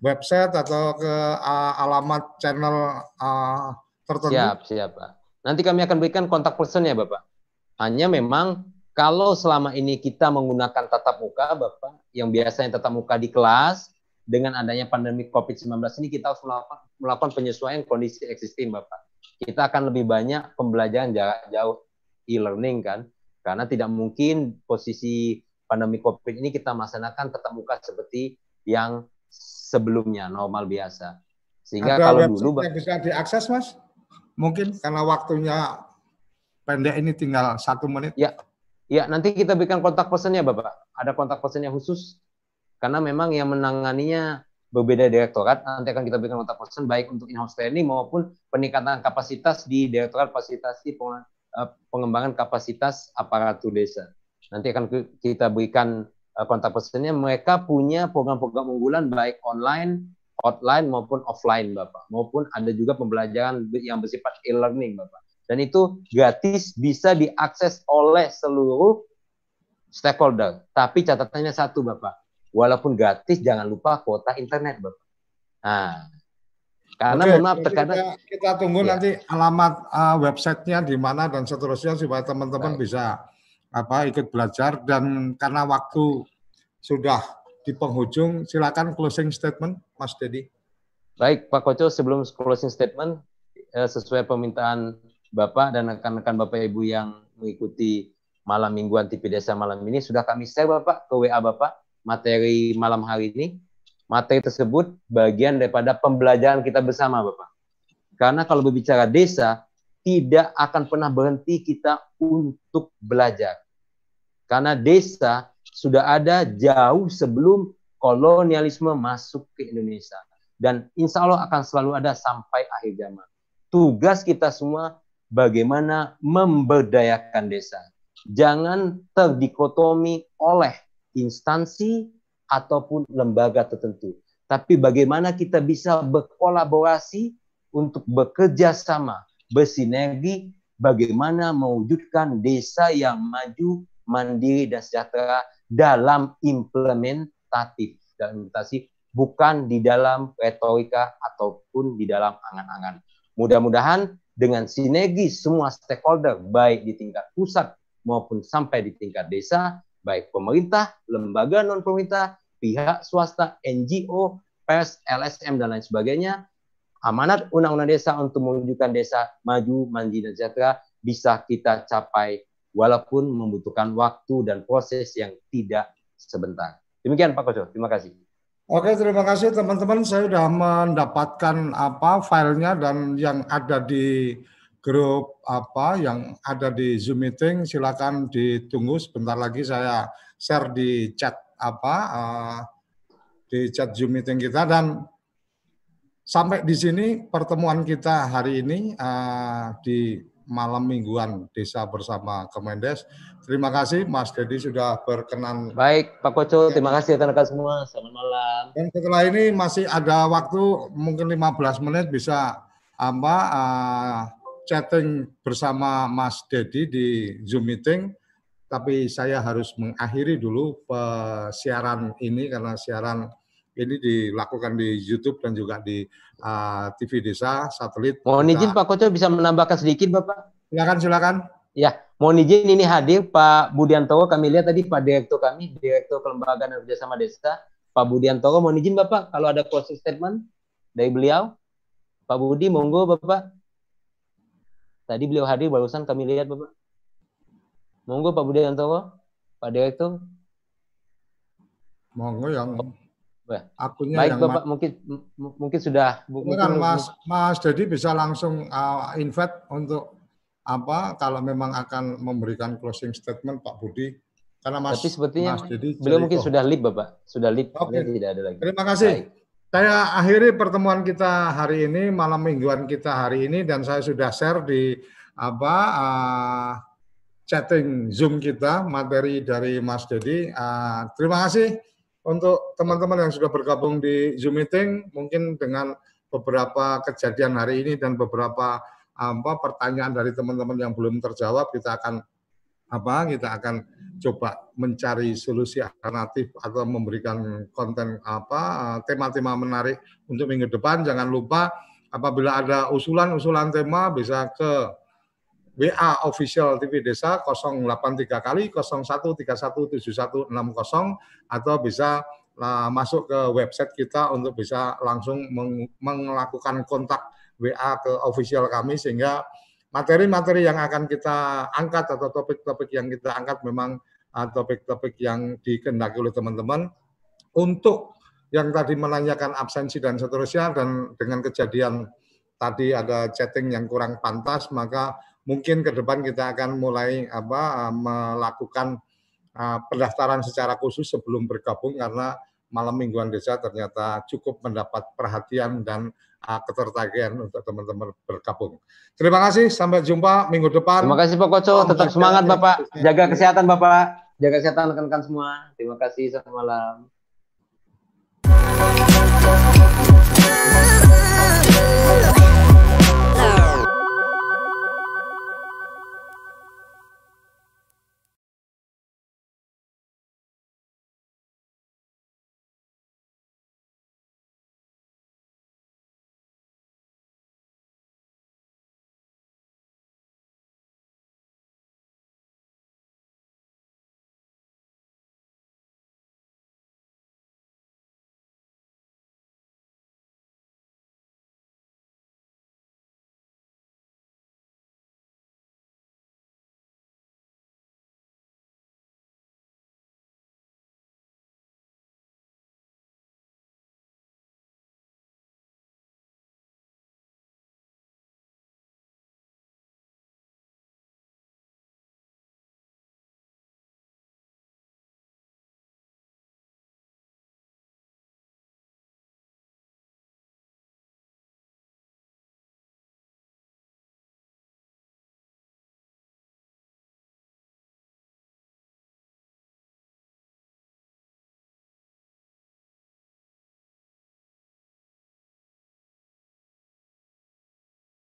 website atau ke uh, alamat channel uh, tertentu. Siap, siap, Pak. Nanti kami akan berikan kontak person ya Bapak. Hanya memang kalau selama ini kita menggunakan tatap muka Bapak, yang biasanya tatap muka di kelas, dengan adanya pandemi COVID-19 ini kita harus melakukan, melakukan penyesuaian kondisi existing Bapak. Kita akan lebih banyak pembelajaran jarak jauh e-learning kan, karena tidak mungkin posisi pandemi COVID ini kita melaksanakan tatap muka seperti yang sebelumnya normal biasa. Sehingga Ada kalau dulu yang bisa diakses Mas? Mungkin karena waktunya pendek ini tinggal satu menit. Ya, ya nanti kita berikan kontak pesannya Bapak. Ada kontak pesannya khusus karena memang yang menanganinya berbeda direktorat. Nanti akan kita berikan kontak pesan baik untuk in-house training maupun peningkatan kapasitas di direktorat fasilitasi eh, pengembangan kapasitas aparatur desa. Nanti akan kita berikan eh, kontak pesannya. Mereka punya program-program unggulan baik online online maupun offline Bapak, maupun ada juga pembelajaran yang bersifat e-learning Bapak. Dan itu gratis bisa diakses oleh seluruh stakeholder. Tapi catatannya satu Bapak, walaupun gratis jangan lupa kuota internet Bapak. Nah, karena Oke, maaf terkadang kita, kita tunggu ya. nanti alamat uh, websitenya di mana dan seterusnya supaya teman-teman bisa apa ikut belajar dan karena waktu sudah di penghujung silakan closing statement Mas Dedi. Baik Pak Koco sebelum closing statement eh, sesuai permintaan Bapak dan rekan-rekan Bapak Ibu yang mengikuti malam mingguan TV Desa malam ini sudah kami share Bapak ke WA Bapak materi malam hari ini. Materi tersebut bagian daripada pembelajaran kita bersama Bapak. Karena kalau berbicara desa tidak akan pernah berhenti kita untuk belajar. Karena desa sudah ada jauh sebelum kolonialisme masuk ke Indonesia. Dan insya Allah akan selalu ada sampai akhir zaman. Tugas kita semua bagaimana memberdayakan desa. Jangan terdikotomi oleh instansi ataupun lembaga tertentu. Tapi bagaimana kita bisa berkolaborasi untuk bekerja sama, bersinergi, bagaimana mewujudkan desa yang maju, mandiri, dan sejahtera dalam implementatif dalam implementasi bukan di dalam retorika ataupun di dalam angan-angan. Mudah-mudahan dengan sinergi semua stakeholder baik di tingkat pusat maupun sampai di tingkat desa baik pemerintah, lembaga non pemerintah, pihak swasta, NGO, pers, LSM dan lain sebagainya. Amanat Undang-Undang Desa untuk mewujudkan desa maju, mandiri dan sejahtera bisa kita capai walaupun membutuhkan waktu dan proses yang tidak sebentar. Demikian Pak Koco, terima kasih. Oke, terima kasih teman-teman. Saya sudah mendapatkan apa filenya dan yang ada di grup apa yang ada di Zoom meeting silakan ditunggu sebentar lagi saya share di chat apa uh, di chat Zoom meeting kita dan sampai di sini pertemuan kita hari ini uh, di malam mingguan Desa bersama Kemendes. Terima kasih Mas Dedi sudah berkenan. Baik Pak Koco, terima kasih rekan-rekan semua. Selamat malam. Dan setelah ini masih ada waktu mungkin 15 menit bisa apa uh, chatting bersama Mas Dedi di Zoom meeting. Tapi saya harus mengakhiri dulu siaran ini karena siaran ini dilakukan di YouTube dan juga di uh, TV Desa satelit. Mohon izin Pak Koco bisa menambahkan sedikit Bapak. Silakan silakan. Ya, mohon izin ini hadir Pak Budiantoro. Kami lihat tadi Pak Direktur kami, Direktur Kelembagaan dan Kerjasama Desa, Pak Budiantoro. Mohon izin Bapak, kalau ada closing statement dari beliau. Pak Budi, monggo Bapak. Tadi beliau hadir barusan kami lihat Bapak. Monggo Pak Budiantoro, Pak Direktur. Monggo yang akunnya Baik yang Bapak, mungkin mungkin sudah mungkin kan Mas Mas Dedi bisa langsung uh, invite untuk apa kalau memang akan memberikan closing statement Pak Budi karena Mas Tapi sepertinya Mas Dedi beliau mungkin sudah lip Bapak, sudah lip. Okay. tidak ada lagi. Terima kasih. Baik. Saya akhiri pertemuan kita hari ini, malam mingguan kita hari ini dan saya sudah share di apa uh, chatting Zoom kita materi dari Mas Dedi. Uh, terima kasih untuk teman-teman yang sudah bergabung di Zoom meeting. Mungkin dengan beberapa kejadian hari ini dan beberapa apa pertanyaan dari teman-teman yang belum terjawab kita akan apa kita akan coba mencari solusi alternatif atau memberikan konten apa tema-tema menarik untuk minggu depan jangan lupa apabila ada usulan-usulan tema bisa ke WA official TV Desa 083 kali 01317160 atau bisa nah, masuk ke website kita untuk bisa langsung melakukan kontak WA ke official kami sehingga materi-materi yang akan kita angkat atau topik-topik yang kita angkat memang uh, topik-topik yang dikendaki oleh teman-teman untuk yang tadi menanyakan absensi dan seterusnya dan dengan kejadian tadi ada chatting yang kurang pantas maka mungkin ke depan kita akan mulai apa melakukan uh, pendaftaran secara khusus sebelum bergabung karena malam mingguan desa ternyata cukup mendapat perhatian dan uh, ketertarikan untuk teman-teman bergabung. Terima kasih, sampai jumpa minggu depan. Terima kasih Pak Koco, tetap semangat Bapak, jaga kesehatan Bapak, jaga kesehatan rekan-rekan semua. Terima kasih, selamat malam.